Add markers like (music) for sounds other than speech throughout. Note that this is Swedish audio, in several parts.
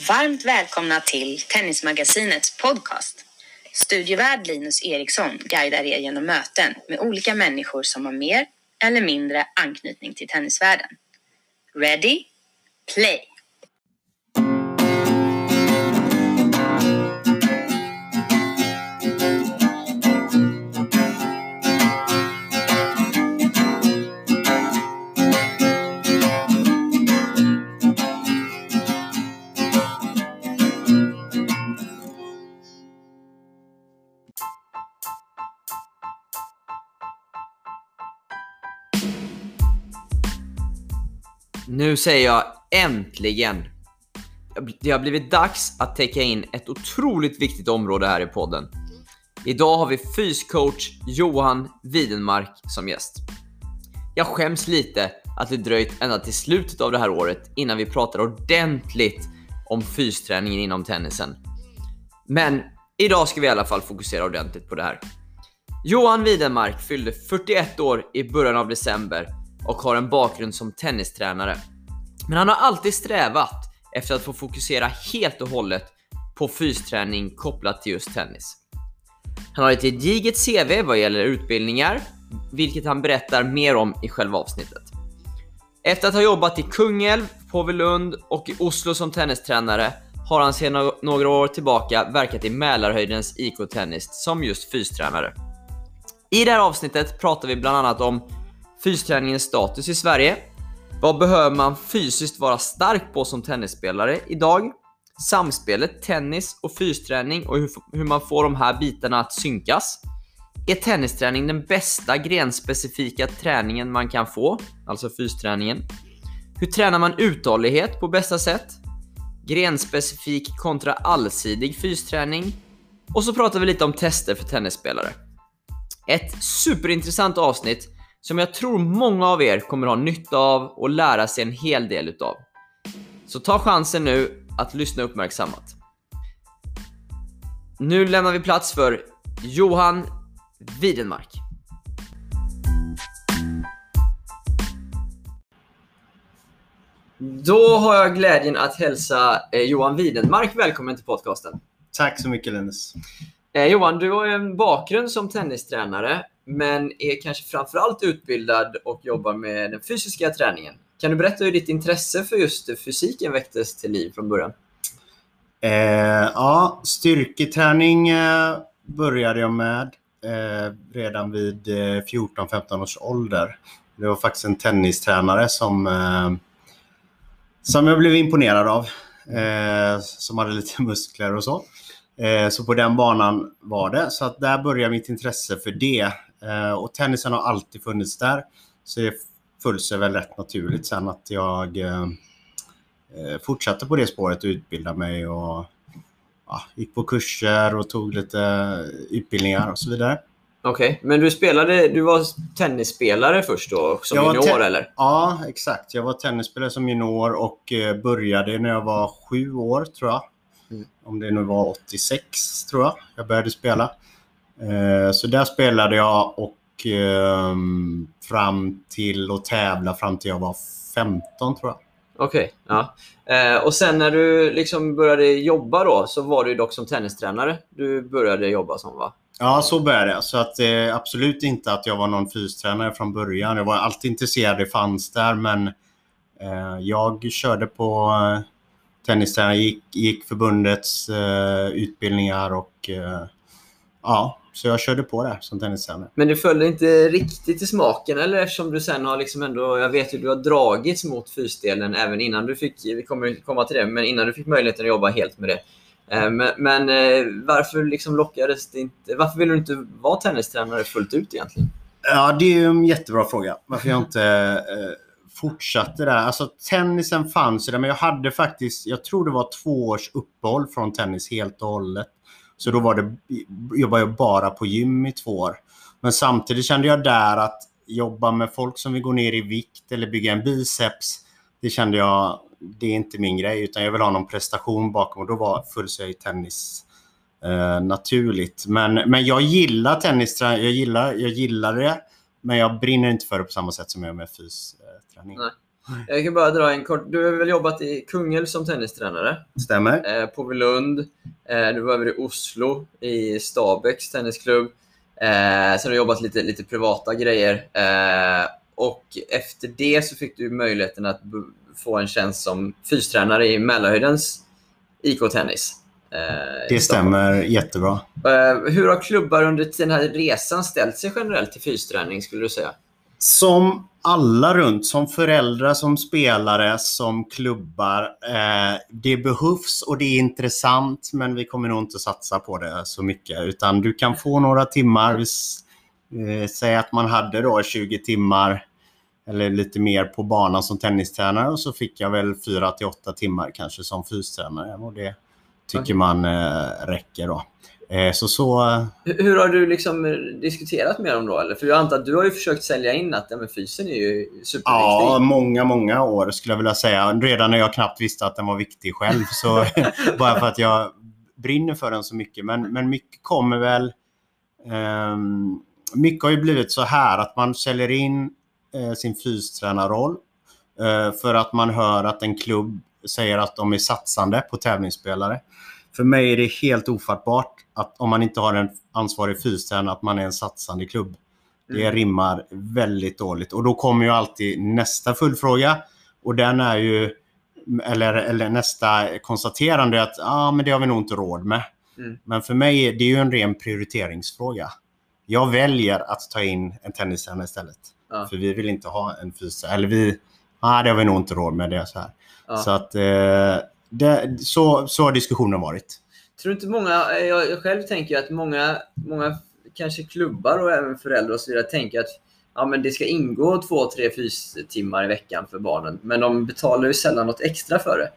Varmt välkomna till Tennismagasinets podcast. Studievärd Linus Eriksson guidar er genom möten med olika människor som har mer eller mindre anknytning till tennisvärlden. Ready? Play! Nu säger jag äntligen. Det har blivit dags att täcka in ett otroligt viktigt område här i podden. Idag har vi fyscoach Johan Widenmark som gäst. Jag skäms lite att det dröjt ända till slutet av det här året innan vi pratar ordentligt om fysträningen inom tennisen. Men idag ska vi i alla fall fokusera ordentligt på det här. Johan Widenmark fyllde 41 år i början av december och har en bakgrund som tennistränare. Men han har alltid strävat efter att få fokusera helt och hållet på fysträning kopplat till just tennis. Han har ett gediget CV vad gäller utbildningar, vilket han berättar mer om i själva avsnittet. Efter att ha jobbat i Kungälv, Påvelund och i Oslo som tennistränare har han sedan några år tillbaka verkat i Mälarhöjdens IK Tennis som just fystränare. I det här avsnittet pratar vi bland annat om fysträningens status i Sverige. Vad behöver man fysiskt vara stark på som tennisspelare idag? Samspelet tennis och fysträning och hur, hur man får de här bitarna att synkas. Är tennisträning den bästa grenspecifika träningen man kan få? Alltså fysträningen. Hur tränar man uthållighet på bästa sätt? Grenspecifik kontra allsidig fysträning. Och så pratar vi lite om tester för tennisspelare. Ett superintressant avsnitt som jag tror många av er kommer ha nytta av och lära sig en hel del utav. Så ta chansen nu att lyssna uppmärksammat. Nu lämnar vi plats för Johan Widenmark. Då har jag glädjen att hälsa eh, Johan Widenmark välkommen till podcasten. Tack så mycket Linus. Eh, Johan, du har en bakgrund som tennistränare men är kanske framförallt utbildad och jobbar med den fysiska träningen. Kan du berätta hur ditt intresse för just fysiken väcktes till liv från början? Eh, ja, styrketräning eh, började jag med eh, redan vid eh, 14-15 års ålder. Det var faktiskt en tennistränare som, eh, som jag blev imponerad av. Eh, som hade lite (laughs) muskler och så. Eh, så på den banan var det. Så att där började mitt intresse för det. Eh, och tennisen har alltid funnits där. Så det föll sig väl rätt naturligt sen att jag eh, eh, fortsatte på det spåret och utbildade mig och ja, gick på kurser och tog lite utbildningar och så vidare. Okej, okay. men du spelade, du var tennisspelare först då, som junior eller? Ja, exakt. Jag var tennisspelare som junior och började när jag var sju år tror jag. Mm. Om det nu var 86 tror jag jag började spela. Eh, så där spelade jag och ehm, fram till att tävla fram till jag var 15 tror jag. Okej, okay, ja. Eh, och sen när du liksom började jobba då så var du dock som tennistränare du började jobba som va? Ja, så började jag. Så att, eh, absolut inte att jag var någon fystränare från början. Jag var alltid intresserad, det fanns där, men eh, jag körde på eh, tennistränare, gick, gick förbundets eh, utbildningar och ja, så jag körde på där som tennistränare. Men du följde inte riktigt i smaken eller eftersom du sen har liksom ändå, jag vet ju du har dragits mot fysdelen även innan du fick, vi kommer komma till det, men innan du fick möjligheten att jobba helt med det. Eh, men, men eh, varför liksom lockades det inte, varför vill du inte vara tennistränare fullt ut egentligen? Ja, det är en jättebra fråga. Varför jag inte eh, fortsatte där. Alltså tennisen fanns ju där, men jag hade faktiskt, jag tror det var två års uppehåll från tennis helt och hållet. Så då var det, jobbade jag bara på gym i två år. Men samtidigt kände jag där att jobba med folk som vill gå ner i vikt eller bygga en biceps, det kände jag, det är inte min grej, utan jag vill ha någon prestation bakom och då var fullsöjd tennis eh, naturligt. Men, men jag gillar tennis, jag gillar, jag gillar det, men jag brinner inte för det på samma sätt som jag gör med fysträning. Eh, jag kan bara dra en kort. Du har väl jobbat i Kungälv som tennistränare? Stämmer. Eh, på Velund. Eh, du var över i Oslo i Stabäcks tennisklubb. Eh, sen har du jobbat lite, lite privata grejer. Eh, och efter det så fick du möjligheten att få en tjänst som fystränare i Mälarhöjdens IK-tennis. Eh, i Det stämmer jättebra. Eh, hur har klubbar under den här resan ställt sig generellt till fysträning skulle du säga? Som alla runt, som föräldrar, som spelare, som klubbar. Eh, det behövs och det är intressant men vi kommer nog inte satsa på det så mycket. Utan du kan få några timmar. Eh, säg att man hade då 20 timmar eller lite mer på banan som tennistränare och så fick jag väl 4 till 8 timmar kanske som fystränare. Och det tycker man eh, räcker då. Eh, så så Hur, hur har du liksom eh, diskuterat med dem då? Eller? För jag antar att du har ju försökt sälja in att ja, men fysen är ju superviktig. Ja, många, många år skulle jag vilja säga. Redan när jag knappt visste att den var viktig själv. Så (laughs) bara för att jag brinner för den så mycket. Men, men mycket kommer väl... ehm, mycket har ju blivit så här att man säljer in eh, sin fystränarroll eh, för att man hör att en klubb säger att de är satsande på tävlingsspelare. För mig är det helt ofattbart att om man inte har en ansvarig fystränare att man är en satsande klubb. Det Mm. rimmar väldigt dåligt. Och då kommer ju alltid nästa följdfråga. Och den är ju, eller, eller nästa konstaterande att ah, men det har vi nog inte råd med. Mm. Men för mig är det ju en ren prioriteringsfråga. Jag väljer att ta in en tennistränare istället. Ja. För vi vill inte ha en fystränare. Eller vi, ah, det har vi nog inte råd med. Det är så här. Ja. Så att eh, det, så, så har diskussionen varit. Tror inte många, eh, jag, jag själv tänker att många, många kanske klubbar och även föräldrar och så vidare tänker att ja, men det ska ingå två, tre fystimmar i veckan för barnen. Men de betalar ju sällan något extra för det.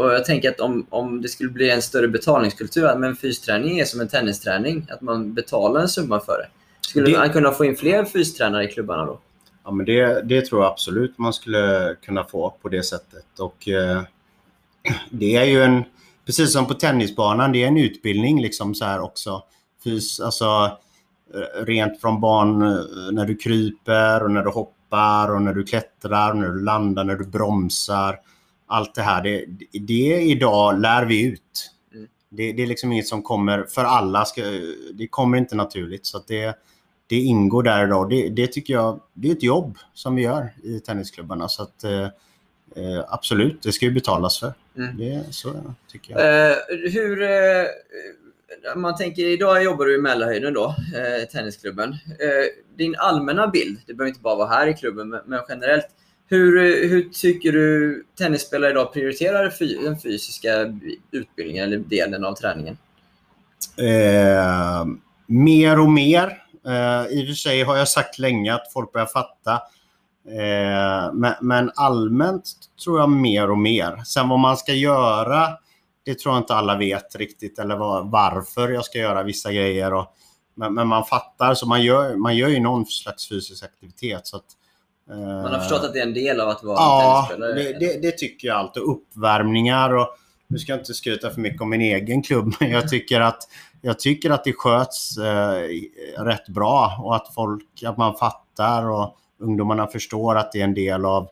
Och jag tänker att om, om det skulle bli en större betalningskultur, att men fysträning är som en tennisträning, att man betalar en summa för det. Skulle Det- man kunna få in fler fystränare i klubbarna då? Ja, men det, det tror jag absolut man skulle kunna få på det sättet. Och eh, (clears throat) det är ju en, precis som på tennisbanan, det är en utbildning liksom så här också. Fys, alltså eh, rent från barn eh, när du kryper och när du hoppar och när du klättrar, när du landar, när du bromsar. Allt det här, det, det idag lär vi ut. Mm. Det, det är liksom inget som kommer för alla. Ska, det kommer inte naturligt. Så det, det ingår där idag. Det, det tycker jag det är ett jobb som vi gör i tennisklubbarna. Så att, eh, absolut, det ska ju betalas för. Mm. Det, så tycker jag. Eh, hur, eh, man tänker, idag jobbar du i Mälarhöjden då, eh, tennisklubben. Eh, din allmänna bild, det behöver inte bara vara här i klubben, men, men generellt. Hur, hur tycker du tennisspelare idag prioriterar fy, den fysiska utbildningen eller delen av träningen? Eh, mer och mer. I och för sig har jag sagt länge att folk börjar fatta. Eh, men, men allmänt tror jag mer och mer. Sen vad man ska göra, det tror jag inte alla vet riktigt. Eller vad, varför jag ska göra vissa grejer. Och, men, men man fattar, så man gör, man gör ju någon slags fysisk aktivitet. Så att, eh, Man har förstått att det är en del av att vara Ja, tennisspelare. det, det, det tycker jag alltid. Uppvärmningar och nu ska jag inte skryta för mycket om min egen klubb, (laughs) men jag tycker att, jag tycker att det sköts eh, rätt bra och att folk, att man fattar och ungdomarna förstår att det är en del av,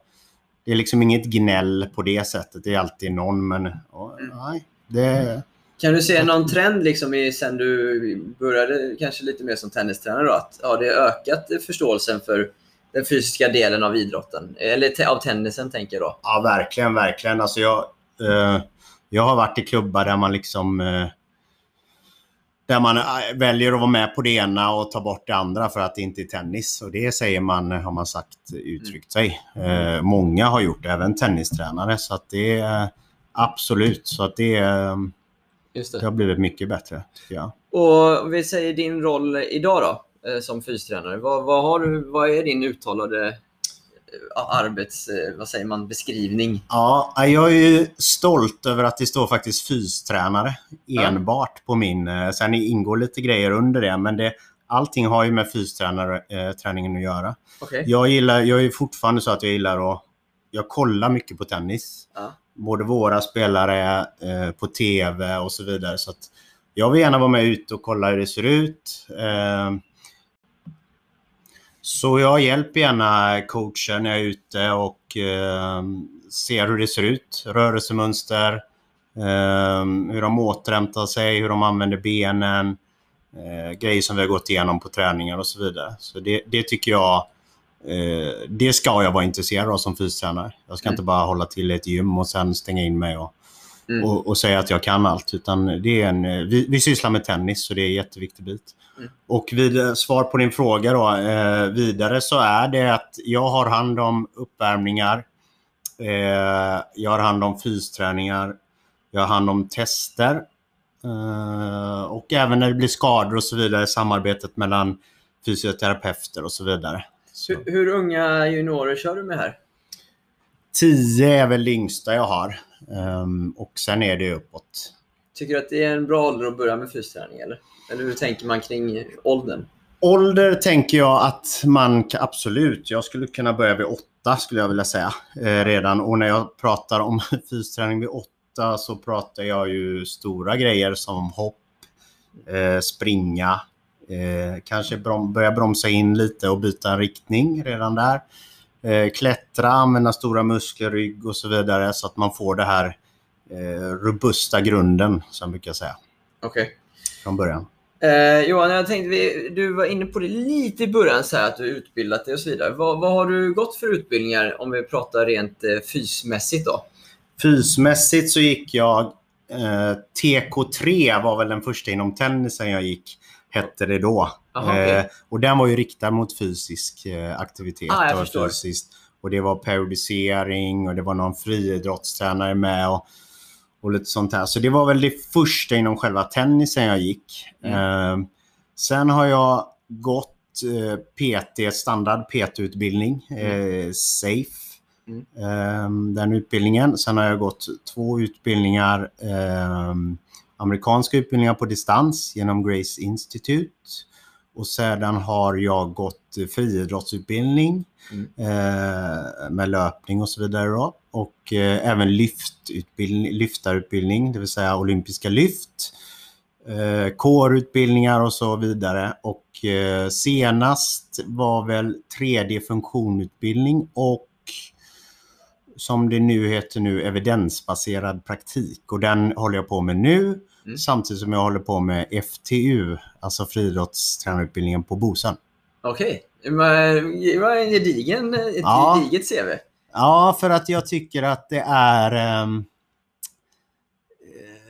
det är liksom inget gnäll på det sättet. Det är alltid någon, men ja, nej, det, Kan du se någon trend liksom i, sen du började kanske lite mer som tennistränare då? Att ja, det har ökat förståelsen för den fysiska delen av idrotten? Eller te- av tennisen tänker jag då. Ja, verkligen, verkligen. Alltså jag, eh, jag har varit i klubbar där man liksom eh, där man eh, väljer att vara med på det ena och ta bort det andra för att det inte är tennis. Och det säger man, har man sagt, uttryckt sig. Eh, många har gjort det, även tennistränare. Så att det är absolut, så att det, Just det har blivit mycket bättre, jag. Och om vi säger din roll idag då, eh, som fystränare. Vad, vad, har du, vad är din uttalade arbets... eh, Vad säger man? Beskrivning? Ja, jag är ju stolt över att det står faktiskt fystränare enbart på min. eh, Sen ingår lite grejer under det, men det, allting har ju med fysträningen att göra. Okej. Jag, gillar, jag är fortfarande så att jag gillar att... Jag kollar mycket på tennis. Ja. Både våra spelare, eh, på TV och så vidare. Så jag vill gärna vara med ut och kolla hur det ser ut. Eh, Så jag hjälper gärna coachen när jag är ute och eh, ser hur det ser ut. Rörelsemönster, eh, hur de återhämtar sig, hur de använder benen, eh, grejer som vi har gått igenom på träningar och så vidare. Så det, det tycker jag eh, det ska jag vara intresserad av som fystränare. Jag ska Mm. inte bara hålla till i ett gym och sen stänga in mig och, Mm. och, och säga att jag kan allt. Utan det är en, eh, vi, vi sysslar med tennis så det är en jätteviktig bit. Mm. Och vid, eh, svar på din fråga då, eh, vidare så är det att jag har hand om uppvärmningar. Eh, jag har hand om fysträningar. Jag har hand om tester. Eh, och även när det blir skador och så vidare, samarbetet mellan fysioterapeuter och så vidare. Så. Hur, hur unga juniorer kör du med här? 10 är väl det yngsta jag har. Ehm, och sen är det uppåt. Tycker du att det är en bra ålder att börja med fysträning? Eller, eller hur tänker man kring åldern? Ålder tänker jag att man absolut, jag skulle kunna börja vid åtta skulle jag vilja säga. Eh, redan. Och när jag pratar om (laughs) fysträning vid åtta så pratar jag ju stora grejer som hopp, eh, springa, eh, kanske brom, börja bromsa in lite och byta riktning redan där. Eh, klättra, använda stora muskler, rygg och så vidare så att man får det här eh, robusta grunden som jag brukar säga Okej. från början. Eh, Johan, jag tänkte, vi, du var inne på det lite i början, så här, att du utbildat dig och så vidare. Vad, vad har du gått för utbildningar om vi pratar rent eh, fysmässigt då? Fysmässigt så gick jag eh, TK3 var väl den första inom tennisen jag gick. Hette det då. Aha, okej. eh, och den var ju riktad mot fysisk eh, aktivitet. Ah, och, förstår. fysiskt. och det var periodisering och det var någon friidrottstränare med. Och, och lite sånt här. Så det var väl det första inom själva tennisen jag gick. Mm. Eh, sen har jag gått eh, PT, standard PT-utbildning, eh, SAFE. Mm. Ehm, den utbildningen. Sen har jag gått två utbildningar, ehm, amerikanska utbildningar på distans genom Grace Institute. Och sedan har jag gått friidrottsutbildning Mm. eh, med löpning och så vidare. Då. Och eh, även lyftutbildning, lyftarutbildning, det vill säga olympiska lyft. Eh, kårutbildningar och så vidare. Och eh, senast var väl 3D-funktionutbildning och som det nu heter nu, evidensbaserad praktik. Och den håller jag på med nu Mm. samtidigt som jag håller på med FTU, alltså friidrottstränarutbildningen på Bosön. Okej. Men, Det var en gedigen, ett Ja. gediget CV. Ja, för att jag tycker att det är... ehm,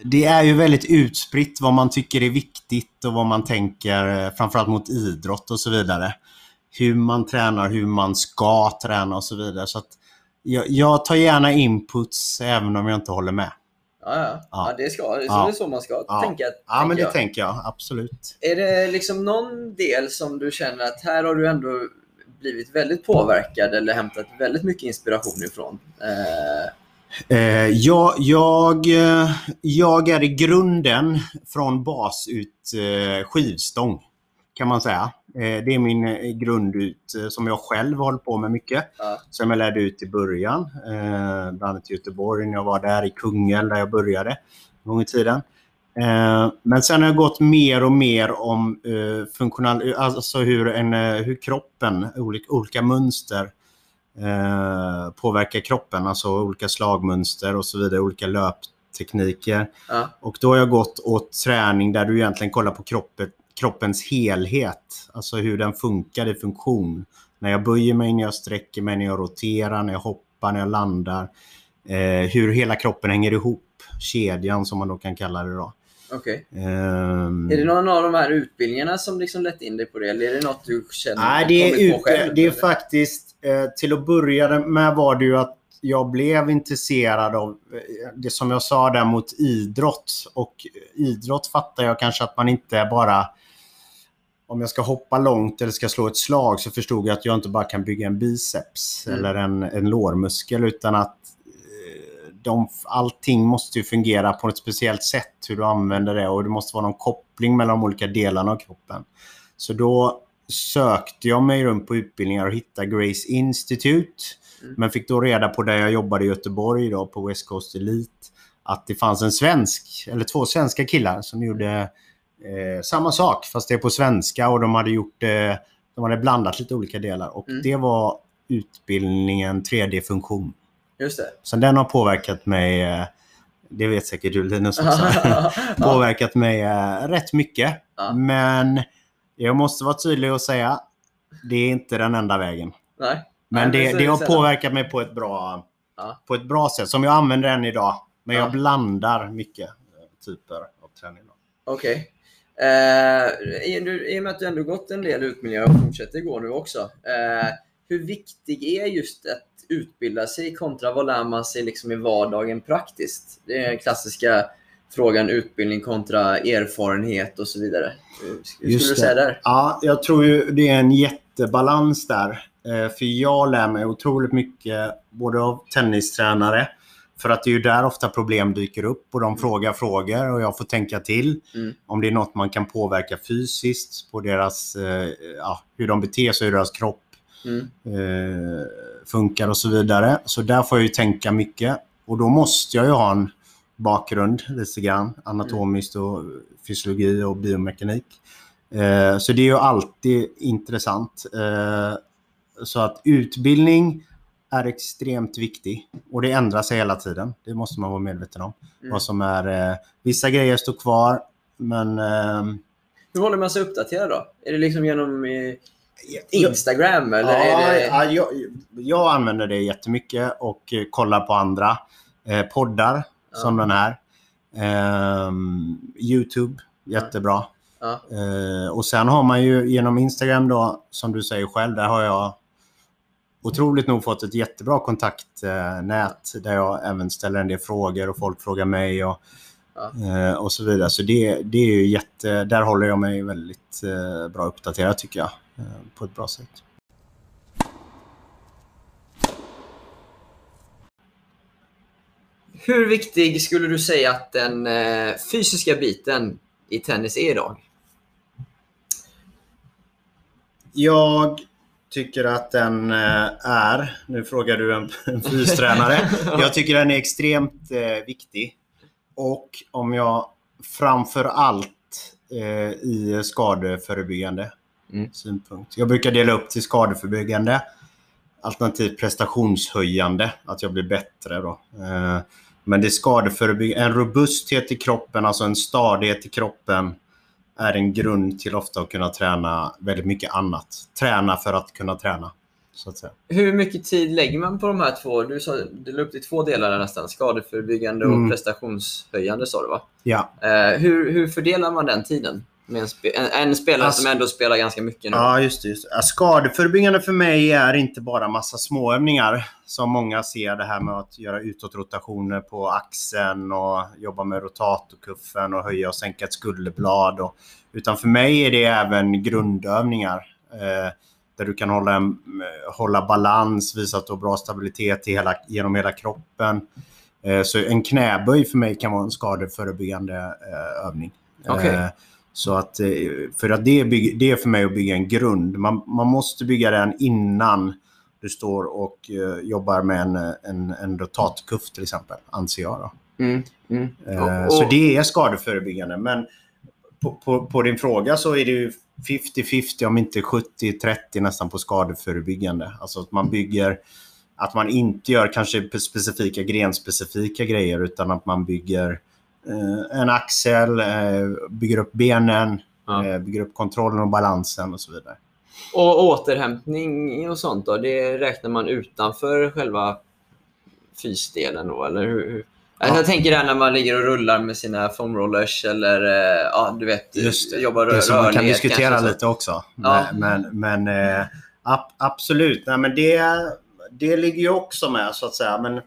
det är ju väldigt utspritt vad man tycker är viktigt och vad man tänker, eh, framförallt mot idrott och så vidare. Hur man tränar, hur man ska träna och så vidare. Så att jag, jag tar gärna inputs även om jag inte håller med. Ja, ja. Ja. det, ska, det, är så, Ja. det är så man ska Ja. tänka. Ja, men det jag. tänker jag. Absolut. Är det liksom någon del som du känner att här har du ändå blivit väldigt påverkad eller hämtat väldigt mycket inspiration ifrån? Eh, Eh, jag, jag, eh, jag är i grunden från bas ut eh, skivstång, kan man säga. Eh, det är min eh, grund ut, eh, som jag själv hållit på med mycket. Ja. Som jag lärde ut i början, bland annat i Göteborg när jag var där i Kungälv där jag började en gång i tiden. Men sen har jag gått mer och mer om funktional, alltså hur, en, hur kroppen, olika, olika mönster påverkar kroppen. Alltså olika slagmönster och så vidare, olika löptekniker. ja. Och då har jag gått åt träning där du egentligen kollar på kroppen, kroppens helhet. Alltså hur den funkar i funktion. När jag böjer mig, när jag sträcker mig, när jag roterar, när jag hoppar, när jag landar. Eh, hur hela kroppen hänger ihop. Kedjan som man då kan kalla det då. Okej. Ehm, Är det någon av de här utbildningarna som liksom lett in dig på det? Eller är det något du känner Nej, det är, ut, själv? det är eller? faktiskt, eh, till att börja med var det ju att jag blev intresserad av eh, det som jag sa där mot idrott. Och idrott fattar jag kanske att man inte bara om jag ska hoppa långt eller ska slå ett slag så förstod jag att jag inte bara kan bygga en biceps Mm. eller en, en lårmuskel utan att eh, de, allting måste ju fungera på ett speciellt sätt hur du använder det och det måste vara någon koppling mellan de olika delarna av kroppen. Så då sökte jag mig runt på utbildningar och hittade Grace Institute. Mm. Men fick då reda på där jag jobbade i Göteborg då, på West Coast Elite att det fanns en svensk, eller två svenska killar som gjorde eh, samma sak fast det är på svenska och de hade gjort det de hade blandat lite olika delar och Mm. det var utbildningen 3D-funktion. Just det. Så den har påverkat mig, eh, det vet säkert du Linus också, (laughs) (laughs) påverkat mig eh, rätt mycket. Men jag måste vara tydlig och säga, det är inte den enda vägen. Nej. Men Nej, det, det har påverkat mig på ett, bra, Ja. på ett bra sätt som jag använder än idag. Men Ja. jag blandar mycket eh, typer av träning. Okej. Eh, du- I och med att du ändå gått en del utbildningar och fortsätter gå nu också. Eh, hur viktig är just att utbilda sig kontra vad lär man sig liksom i vardagen praktiskt? Det är den klassiska frågan utbildning kontra erfarenhet och så vidare. Hur, skulle Just du det. säga där? Ja, jag tror ju det är en jättebalans där. Eh, För jag lär mig otroligt mycket både av tennistränare, för att det är ju där ofta problem dyker upp och de frågar frågor och jag får tänka till. Mm. Om det är något man kan påverka fysiskt på deras, eh, ja, hur de beter sig, hur deras kropp Mm. eh, funkar och så vidare. Så där får jag ju tänka mycket. Och då måste jag ju ha en bakgrund lite grann, anatomiskt och fysiologi och biomekanik. Eh, så det är ju alltid intressant. Eh, så att utbildning är extremt viktig och det ändrar sig hela tiden. Det måste man vara medveten om. Mm. Vad som är, eh, vissa grejer står kvar, men ehm, Hur håller man sig uppdaterad då? Är det liksom genom eh, Instagram eller Ja, är det... ja, jag, jag använder det jättemycket och eh, kollar på andra eh, poddar som Ja. den här. Ehm, Youtube, jättebra. Ja. Eh, och sen har man ju genom Instagram då, som du säger själv, där har jag otroligt nog fått ett jättebra kontaktnät där jag även ställer en del frågor och folk frågar mig och, Ja. eh, och så vidare. Så det, det är ju jätte, där håller jag mig väldigt eh, bra uppdaterad tycker jag, eh, på ett bra sätt. Hur viktig skulle du säga att den fysiska biten i tennis är idag? Jag tycker att den eh, är, nu frågar du en, en fystränare, jag tycker den är extremt eh, viktig. Och om jag framför allt eh, i skadeförebyggande Mm. synpunkt. Jag brukar dela upp till skadeförebyggande alternativt prestationshöjande, att jag blir bättre då. Men det skadeförebyggande, en robusthet i kroppen, alltså en stadighet i kroppen är en grund till ofta att kunna träna väldigt mycket annat. Träna för att kunna träna, så att säga. Hur mycket tid lägger man på de här två? Du sa du la upp till två delar där nästan. Skadeförebyggande och Mm. prestationshöjande sa du va? Ja, Eh, hur, hur fördelar man den tiden? En, spe, en, en spelare Alltså- som ändå spelar ganska mycket nu. ja just det. Just det. Skadeförebyggande för mig är inte bara massa småövningar som många ser det här med att göra utåtrotationer på axeln och jobba med rotatorkuffen och höja och sänka ett skulderblad. Och, utan för mig är det även grundövningar eh, där du kan hålla, en, hålla balans, visa att du har bra stabilitet hela, genom hela kroppen. Eh, så en knäböj för mig kan vara en skadeförebyggande eh, övning. Okej. Så att, eh, för att det, är bygg, det är för mig att bygga en grund. Man, man måste bygga den innan du står och eh, jobbar med en, en, en rotatkuff till exempel, anser jag. Mm, mm. Eh, Och- Så och- det är skadeförebyggande. Men på, på, på din fråga så är det ju 50-50, om inte 70-30 nästan på skadeförebyggande. Alltså att man bygger, att man inte gör kanske specifika grenspecifika grejer utan att man bygger en axel, eh, bygger upp benen, Ja. eh, bygger upp kontrollen och balansen och så vidare. Och återhämtning och sånt då? Det räknar man utanför själva fysdelen då? Eller hur? Ja. Jag tänker det här när man ligger och rullar med sina foam rollers eller eh, ja, du vet, Just det. jobbar Det som man kan diskutera kanske, lite också. Ja. Men, men, eh, ab- absolut, Nej, men det, det ligger ju också med så att säga. Men,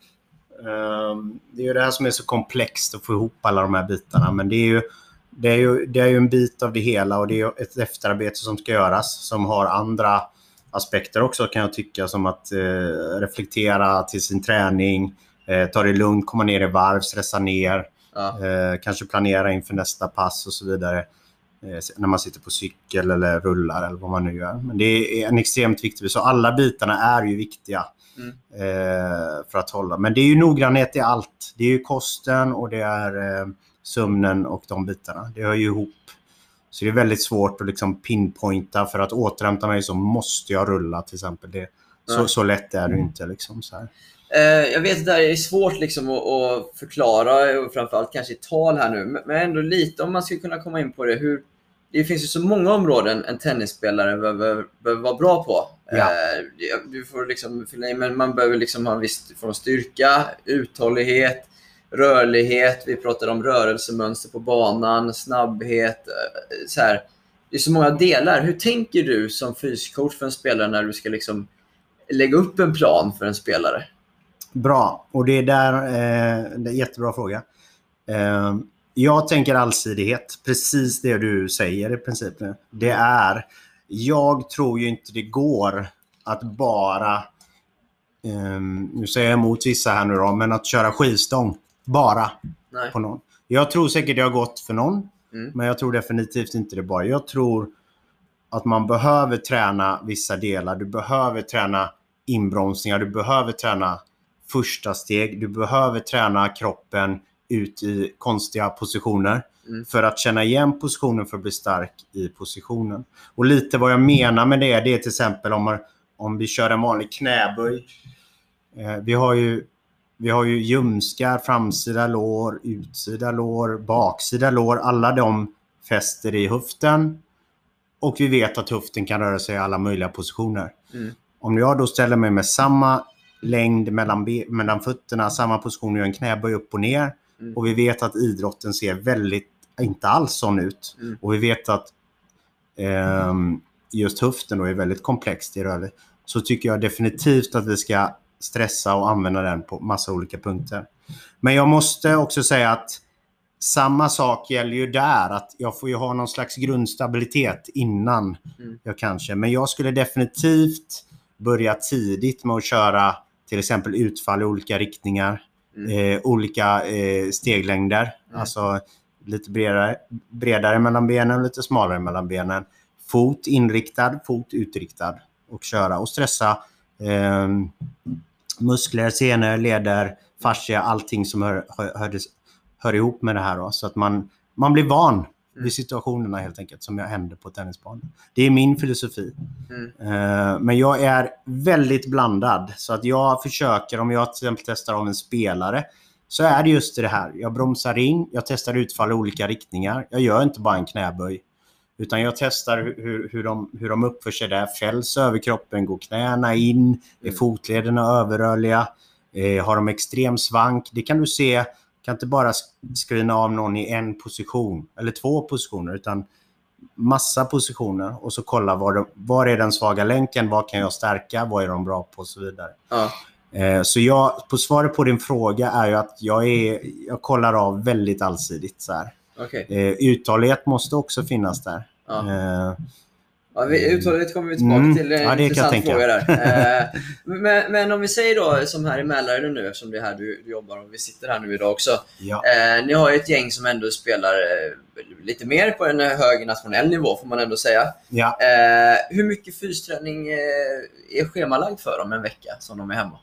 det är ju det här som är så komplext att få ihop alla de här bitarna. Men det är ju, det är ju, det är ju en bit av det hela och det är ett efterarbete som ska göras som har andra aspekter också kan jag tycka som att eh, reflektera till sin träning, eh, ta det lugnt, komma ner i varv, stressa ner. Ja. Eh, kanske planera inför nästa pass och så vidare. Eh, när man sitter på cykel eller rullar eller vad man nu gör. Men det är en extremt viktig bit. Så alla bitarna är ju viktiga Mm. eh, för att hålla. Men det är ju noggrannhet i allt. Det är ju kosten och det är eh, sömnen och de bitarna. Det hör ju ihop Så det är väldigt svårt att liksom pinpointa. För att återhämta mig så måste jag rulla till exempel. Det, så, så lätt är det inte. Liksom, så här. Eh, jag vet att det här är svårt liksom att, förklara, och framförallt kanske i tal här nu, men- men ändå lite om man skulle kunna komma in på det. Hur, det finns ju så många områden en tennisspelare behöver, behöver vara bra på. Ja. Eh, du får liksom fylla i, men man behöver liksom ha en viss form av styrka, uthållighet, rörlighet. Vi pratade om rörelsemönster på banan, snabbhet. eh, Så här. Det är så många delar. Hur tänker du som fyscoach för en spelare när du ska liksom lägga upp en plan för en spelare? Bra. Och det är där... Eh, det är en jättebra fråga. Eh, jag tänker allsidighet. Precis det du säger i princip. Det är... Jag tror ju inte det går att bara... Eh, nu säger jag emot vissa här nu då, men att köra skivstång. Bara Nej. på någon. Jag tror säkert det har gått för någon. Mm. Men jag tror definitivt inte det bara. Jag tror att man behöver träna vissa delar. Du behöver träna inbromsningar. Du behöver träna första steg. Du behöver träna kroppen ut i konstiga positioner. Mm. För att känna igen positionen för att bli stark i positionen. Och lite vad jag menar med det, det är till exempel om, man, om vi kör en vanlig knäböj. Eh, vi har ju vi har ju ljumskar, framsida lår, utsida lår, baksida lår. Alla de fäster i höften. Och vi vet att höften kan röra sig i alla möjliga positioner. Mm. Om jag då ställer mig med samma längd mellan, mellan fötterna, samma position gör en knäböj upp och ner. Mm. Och vi vet att idrotten ser väldigt, inte alls sån ut. Mm. Och vi vet att ehm, just höften då är väldigt komplext i rörelse. Så tycker jag definitivt att vi ska stressa och använda den på massa olika punkter. Men jag måste också säga att samma sak gäller ju där. Att jag får ju ha någon slags grundstabilitet innan Mm. jag kanske. Men jag skulle definitivt börja tidigt med att köra till exempel utfall i olika riktningar. Mm. Eh, olika eh, steglängder. Mm. Alltså lite bredare, bredare mellan benen lite smalare mellan benen. Fot inriktad, fot utriktad. Och köra och stressa eh, muskler, senor, leder, fascia, allting som hör, hör, hör, hör ihop med det här. Då, så att man, man blir van Mm. vid situationerna helt enkelt som händer på tennisbanan. Det är min filosofi. Mm. Eh, men jag är väldigt blandad. Så att jag försöker, om jag till exempel testar av en spelare, så är det just det här. Jag bromsar in, jag testar utfall i olika riktningar. Jag gör inte bara en knäböj. Utan jag testar hur, hur, de, hur de uppför sig där. Fälls överkroppen, går knäna in, är Mm. fotlederna överrörliga? Eh, har de extrem svank? Det kan du se. kan inte bara screena av någon i en position eller två positioner utan massa positioner och så kolla var, de, var är den svaga länken, vad kan jag stärka, vad är de bra på och så vidare. Ja. Eh, Så jag, på svaret på din fråga är ju att jag, är, jag kollar av väldigt allsidigt. Så här. Okej. Eh, uthållighet måste också finnas där. Ja. Eh, Ja, vi, uthållighet kommer vi tillbaka Mm. till. Det är en Ja, det intressant fråga där. (laughs) Men, men om vi säger då, som här i Mälaren nu, eftersom det är här du, du jobbar och vi sitter här nu idag också. ja. Eh, ni har ju ett gäng som ändå spelar lite mer på en hög nationell nivå, får man ändå säga. Ja. Hur mycket fysträning är schemalagd för dem en vecka som de är hemma?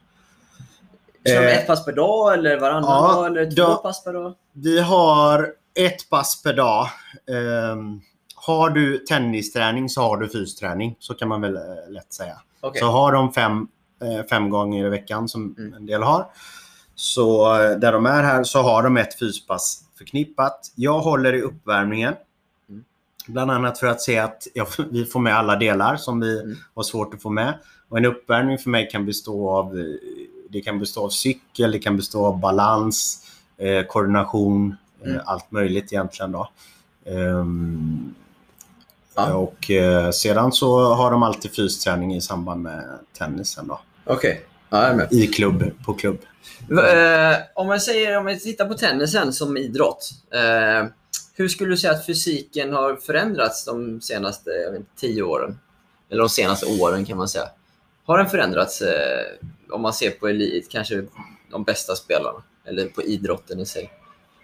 Kör de Eh, ett pass per dag eller varannan ja, dag eller två då- pass per dag? Vi har ett pass per dag. Ehm, har du tennisträning så har du fysträning. Så kan man väl eh, lätt säga. Okej. Så har de fem, eh, fem gånger i veckan som Mm. en del har. Så där de är här så har de ett fyspass förknippat. Jag håller i uppvärmningen. Mm. Bland annat för att se att ja, vi får med alla delar som vi Mm. har svårt att få med. Och en uppvärmning för mig kan bestå av, det kan bestå av cykel, det kan bestå av balans, eh, koordination, Mm. eh, allt möjligt egentligen. Då. Ehm, Ja. och eh, sedan så har de alltid fysträning i samband med tennisen. Okej. Ja, är med. I klubb, på klubb. Eh, om man säger, om vi tittar på tennisen som idrott. Eh, hur skulle du säga att fysiken har förändrats de senaste vet, tio åren? Eller de senaste åren kan man säga. Har den förändrats eh, om man ser på elit, kanske de bästa spelarna? Eller på idrotten i sig?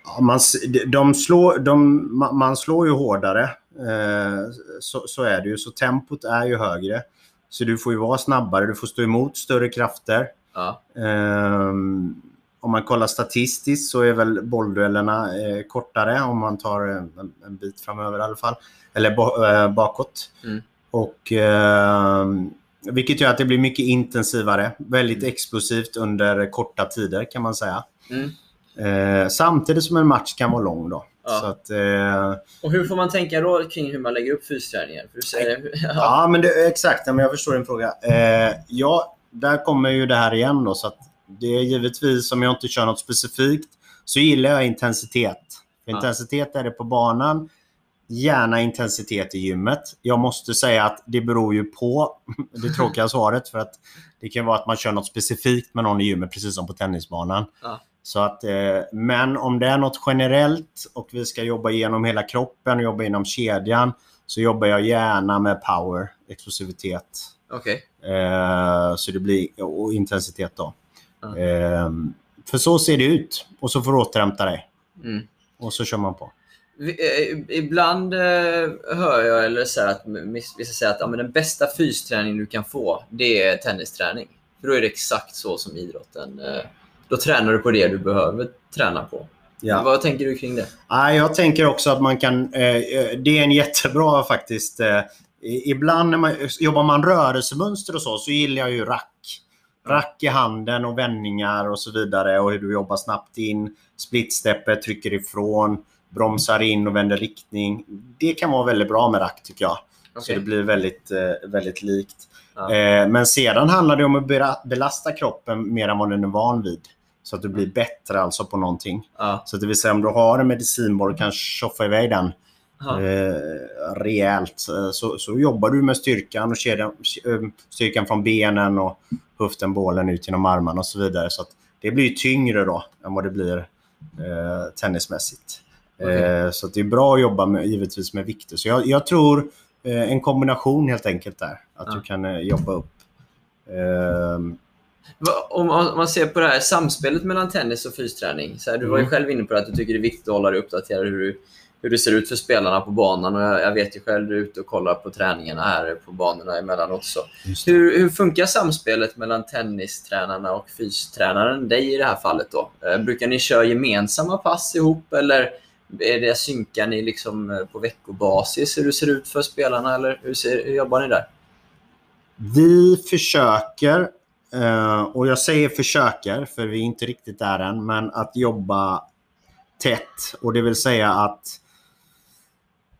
Ja, man, de- slår, de, ma- man slår ju hårdare. Eh, så, så är det ju. Så tempot är ju högre. Så du får ju vara snabbare, du får stå emot större krafter. Ja. Ehm, om man kollar statistiskt så är väl bollduellerna eh, kortare om man tar en, en, bit framöver i alla fall. Eller bo, eh, bakåt. Mm. Och, eh, vilket gör att det blir mycket intensivare. Väldigt Mm. explosivt under korta tider kan man säga. Mm. Eh, samtidigt som en match kan vara lång. Då. Ja. Att, eh, Och hur får man tänka då kring hur man lägger upp fysträningen? Säger, (laughs) ja. Ja, men det, exakt. Men jag förstår din fråga. Eh, ja, där kommer ju det här igen. Då, så att det är givetvis, om jag inte kör något specifikt, så gillar jag intensitet. Intensitet är det på banan. Gärna intensitet i gymmet. Jag måste säga att det beror ju på (laughs) det tråkiga svaret. För att det kan vara att man kör något specifikt med någon i gymmet, precis som på tennisbanan. Ja. Så att, eh, men om det är något generellt och vi ska jobba igenom hela kroppen och jobba inom kedjan så jobbar jag gärna med power, explosivitet. Okej. Eh, så det blir, och intensitet då. Eh, för så ser det ut. Och så får du återhämta dig. Mm. Och så kör man på. Eh, Ibland eh, hör jag eller så att vissa säger att ja, men den bästa fysträning du kan få, det är tennisträning. För då är det exakt så som idrotten. eh, Då tränar du på det du behöver träna på. Vad tänker du kring det? Ja, jag tänker också att man kan... Det är en jättebra faktiskt... Ibland när man jobbar man rörelsemönster och så, så gillar jag ju rack. Rack i handen och vändningar och så vidare och hur du jobbar snabbt in. Splitsteppet, trycker ifrån, bromsar in och vänder riktning. Det kan vara väldigt bra med rack tycker jag. Så Okej. det blir väldigt, eh, väldigt likt. Ja. Eh, men sedan handlar det om att belasta kroppen mer än vad den är van vid. Så att du blir bättre alltså på någonting. Ja. Så det vill säga om du har en medicinboll och kan tjoffa iväg den Ja. eh, rejält så, så jobbar du med styrkan och kedjan, styrkan från benen och höften, bålen ut genom armarna och så vidare. Så att det blir tyngre då än vad det blir eh, tennismässigt. Okej. Eh, så det är bra att jobba med, givetvis med vikter. Så jag, jag tror eh, en kombination helt enkelt där. Att Ja. du kan eh, jobba upp. Ehm, Om man, om man ser på det här samspelet mellan tennis och fysträning. Så här, du var ju Mm. själv inne på att du tycker det är viktigt att hålla dig uppdaterad hur, du- hur det ser ut för spelarna på banan. Och jag, jag vet ju själv, du är ute och kollar på träningarna här på banorna emellanåt. Så. det. Hur, hur funkar samspelet mellan tennistränarna och fystränaren, dig i det här fallet? då? Brukar ni köra gemensamma pass ihop eller är det, synkar ni liksom eh, på veckobasis hur det ser ut för spelarna? Eller hur, ser, hur jobbar ni där? Vi försöker, eh, och jag säger försöker för vi är inte riktigt där än, men att jobba tätt. Och det vill säga att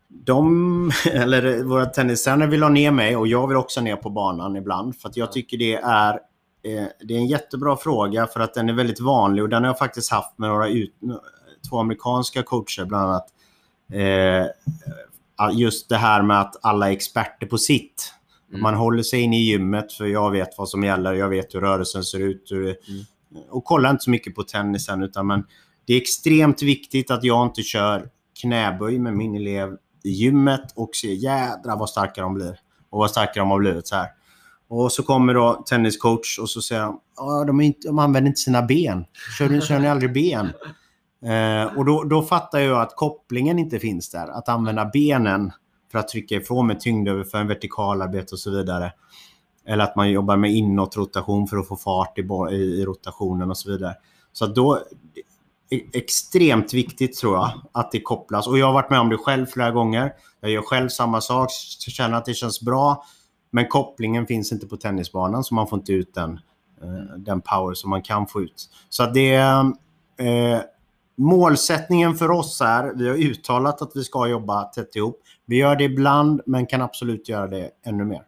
de, (laughs) eller våra tennistränare vill ha ner mig och jag vill också ner på banan ibland. För att jag tycker det är, eh, det är en jättebra fråga för att den är väldigt vanlig och den har jag faktiskt haft med några ut, två amerikanska coacher bland annat. Eh, just det här med att alla är experter på sitt. Mm. Man håller sig inne i gymmet för jag vet vad som gäller. Jag vet hur rörelsen ser ut. Hur Mm. Och kollar inte så mycket på tennisen. Utan men det är extremt viktigt att jag inte kör knäböj med min elev i gymmet och ser jädra vad starka de blir. Och vad starka de har blivit. Så här. Och så kommer då tenniscoach och så säger han "Ja, de, inte, de använder inte sina ben. Kör, kör ni aldrig ben? Eh, och då, då fattar jag att kopplingen inte finns där. Att använda benen för att trycka ifrån med tyngdöverföring, vertikalarbete och så vidare. Eller att man jobbar med inåtrotation för att få fart i, i, i rotationen och så vidare. Så att då, e, extremt viktigt tror jag att det kopplas. Och jag har varit med om det själv flera gånger. Jag gör själv samma sak, känner att det känns bra. Men kopplingen finns inte på tennisbanan så man får inte ut den, eh, den power som man kan få ut. Så att det eh, målsättningen för oss är, vi har uttalat att vi ska jobba tätt ihop. Vi gör det ibland men kan absolut göra det ännu mer.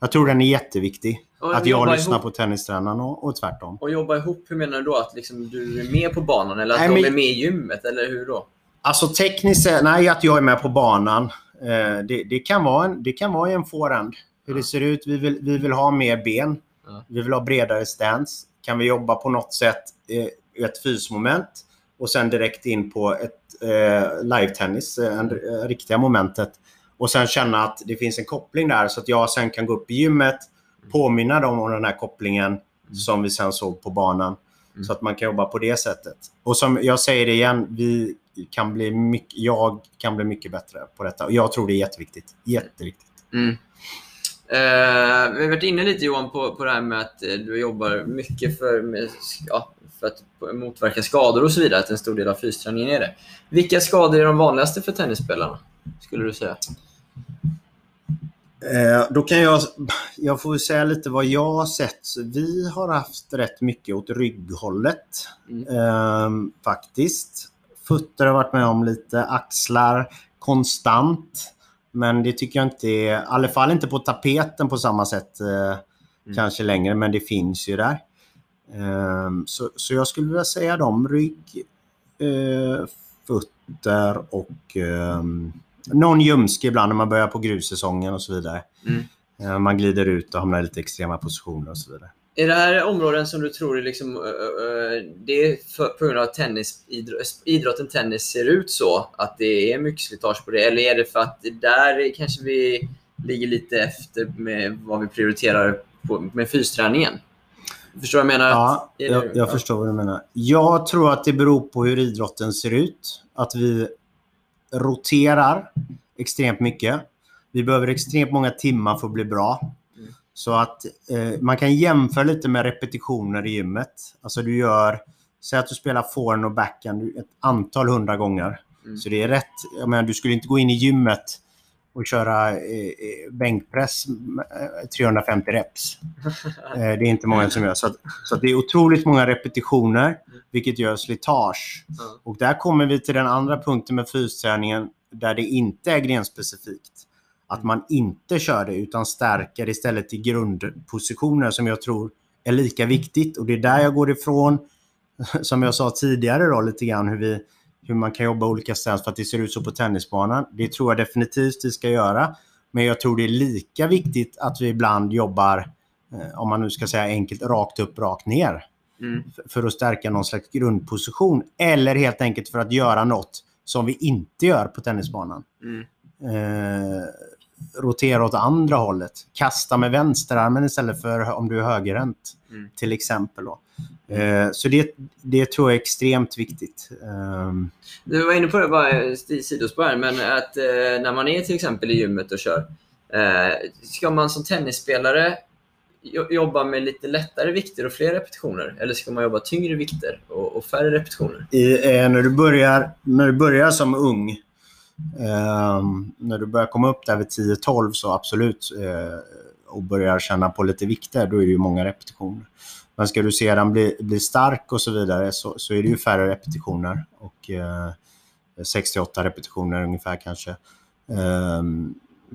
Jag tror den är jätteviktig. Och Att jag lyssnar ihop. på tennistränaren och, och tvärtom. Och jobba ihop, hur menar du då? Att liksom du är med på banan eller att Nej, de men- är med i gymmet? Eller hur då? Alltså tekniskt nej att jag är med på banan. Eh, det, det, kan vara en, det kan vara en forehand. Hur det ser ut. Vi vill, vi vill ha mer ben. Ja. Vi vill ha bredare stance. Kan vi jobba på något sätt eh, ett fysmoment och sen direkt in på ett eh, live-tennis, eh, en, eh, riktiga momentet. Och sen känna att det finns en koppling där så att jag sen kan gå upp i gymmet, påminna dem om den här kopplingen som vi sen såg på banan. Mm. Så att man kan jobba på det sättet. Och som jag säger det igen, vi kan bli mycket, jag kan bli mycket bättre på detta. Och jag tror det är jätteviktigt. Jätteviktigt. Mm. Eh, vi har varit inne lite Johan på, på det här med att eh, du jobbar mycket för, med, ja, för att motverka skador och så vidare. Att en stor del av fysträningen är det. Vilka skador är de vanligaste för tennisspelarna? Skulle du säga? Eh, då kan jag, jag får säga lite vad jag har sett. Vi har haft rätt mycket åt rygghållet. Mm. Eh, faktiskt. Fötter har varit med om lite, axlar konstant. Men det tycker jag inte är, i alla fall inte på tapeten på samma sätt eh, kanske längre, men det finns ju där. Ehm, så, så jag skulle vilja säga dem, rygg, eh, fötter och ehm, någon ljumske ibland när man börjar på grussäsongen och så vidare. Mm. Eh, man glider ut och hamnar i lite extrema positioner och så vidare. Är det här områden som du tror är liksom, det är för, på grund av att tennis, idrott, idrotten tennis ser ut så? Att det är mycket slitage på det? Eller är det för att där kanske vi ligger lite efter med vad vi prioriterar på, med fysträningen? Förstår vad jag menar? Ja, det- jag, jag ja. förstår vad du menar. Jag tror att det beror på hur idrotten ser ut. Att vi roterar extremt mycket. Vi behöver extremt många timmar för att bli bra. Mm. Så att eh, man kan jämföra lite med repetitioner i gymmet. Alltså du gör, säg att du spelar forehand och backhand ett antal hundra gånger. Mm. Så det är rätt. Jag menar, du skulle inte gå in i gymmet och köra eh, eh, bänkpress eh, 350 reps. (laughs) Eh, det är inte många som gör. Så, att, så att det är otroligt många repetitioner, vilket gör slitage. Ja. Och där kommer vi till den andra punkten med fysträningen, där det inte är grenspecifikt. Att man inte kör det, utan stärker istället i grundpositioner som jag tror är lika viktigt. Och det är där jag går ifrån, (laughs) som jag sa tidigare, då, lite grann hur, vi, hur man kan jobba olika ställen för att det ser ut så på tennisbanan. Det tror jag definitivt vi ska göra. Men jag tror det är lika viktigt att vi ibland jobbar, eh, om man nu ska säga enkelt, rakt upp, rakt ner. Mm. För att stärka någon slags grundposition. Eller helt enkelt för att göra något som vi inte gör på tennisbanan. Mm. Eh, rotera åt andra hållet. Kasta med vänsterarmen istället för om du är högerhänt. Mm. Till exempel. Då. Eh, så det, det tror jag är extremt viktigt. Ehm, Du var inne på det, bara sidospår men att eh, när man är till exempel i gymmet och kör, eh, ska man som tennisspelare jo- jobba med lite lättare vikter och fler repetitioner? Eller ska man jobba tyngre vikter och, och färre repetitioner? i, eh, när, du börjar, när du börjar som ung, Ehm, när du börjar komma upp där vid 10-12 så absolut, eh, och börjar känna på lite vikter, då är det ju många repetitioner. Men ska du sedan bli, bli stark och så vidare så, så är det ju färre repetitioner. Och eh, 68 repetitioner ungefär kanske. eh,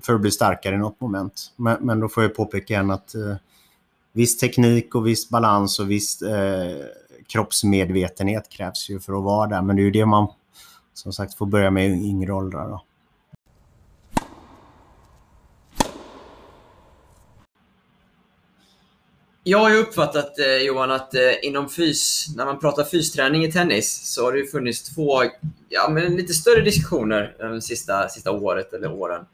för att bli starkare i något moment. Men, men då får jag påpeka igen att eh, viss teknik och viss balans och viss eh, kroppsmedvetenhet krävs ju för att vara där. Men det är ju det man som sagt får börja med yngre åldrar. Då. Jag har ju uppfattat eh, Johan att eh, inom fys, när man pratar fysträning i tennis så har det funnits två ja, men lite större diskussioner de sista, sista året eller åren.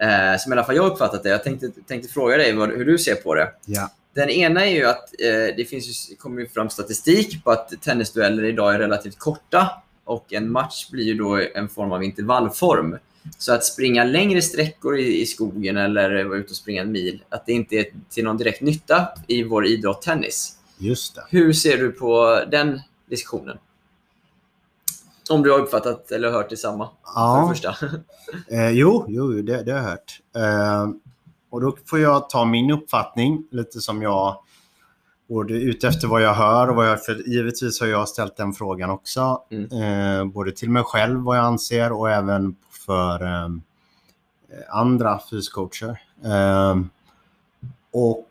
Eh, som i alla fall jag har uppfattat det. Jag tänkte, tänkte fråga dig vad, hur du ser på det. Ja. Den ena är ju att eh, det finns kommer ju fram statistik på att tennisdueller idag är relativt korta och en match blir ju då en form av intervallform. Så att springa längre sträckor i, i skogen eller vara ute och springa en mil, att det inte är till någon direkt nytta i vår idrott tennis. Just det. Hur ser du på den diskussionen? Om du har uppfattat eller hört detsamma, för Ja. det första. (laughs) Eh, jo, jo det, det har jag hört. Eh, och då får jag ta min uppfattning, lite som jag både ute efter vad jag hör och vad jag för givetvis har jag ställt den frågan också. Mm. Eh, både till mig själv vad jag anser och även för eh, andra fyscoacher. Eh, och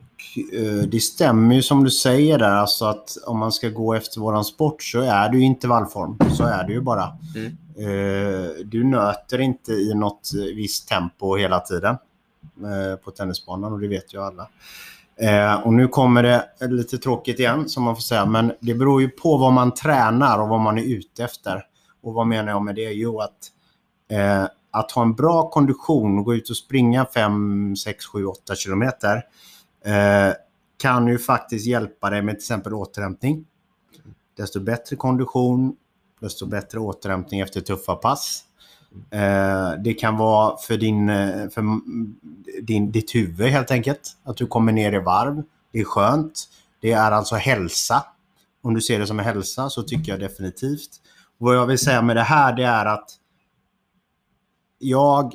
eh, det stämmer ju som du säger där, alltså att om man ska gå efter våran sport så är det ju intervallform. Så är det ju bara. Mm. Eh, du nöter inte i något eh, visst tempo hela tiden på tennisbanan och det vet ju alla. Eh, och nu kommer det lite tråkigt igen som man får säga, men det beror ju på vad man tränar och vad man är ute efter. Och vad menar jag med det? Jo, att, eh, att ha en bra kondition och gå ut och springa 5, 6, 7, 8 kilometer eh, kan ju faktiskt hjälpa dig med till exempel återhämtning. Desto bättre kondition, desto bättre återhämtning efter tuffa pass. Eh, det kan vara för, din, eh, för din, ditt huvud helt enkelt. Att du kommer ner i varv. Det är skönt. Det är alltså hälsa. Om du ser det som en hälsa så tycker jag definitivt. Vad jag vill säga med det här det är att jag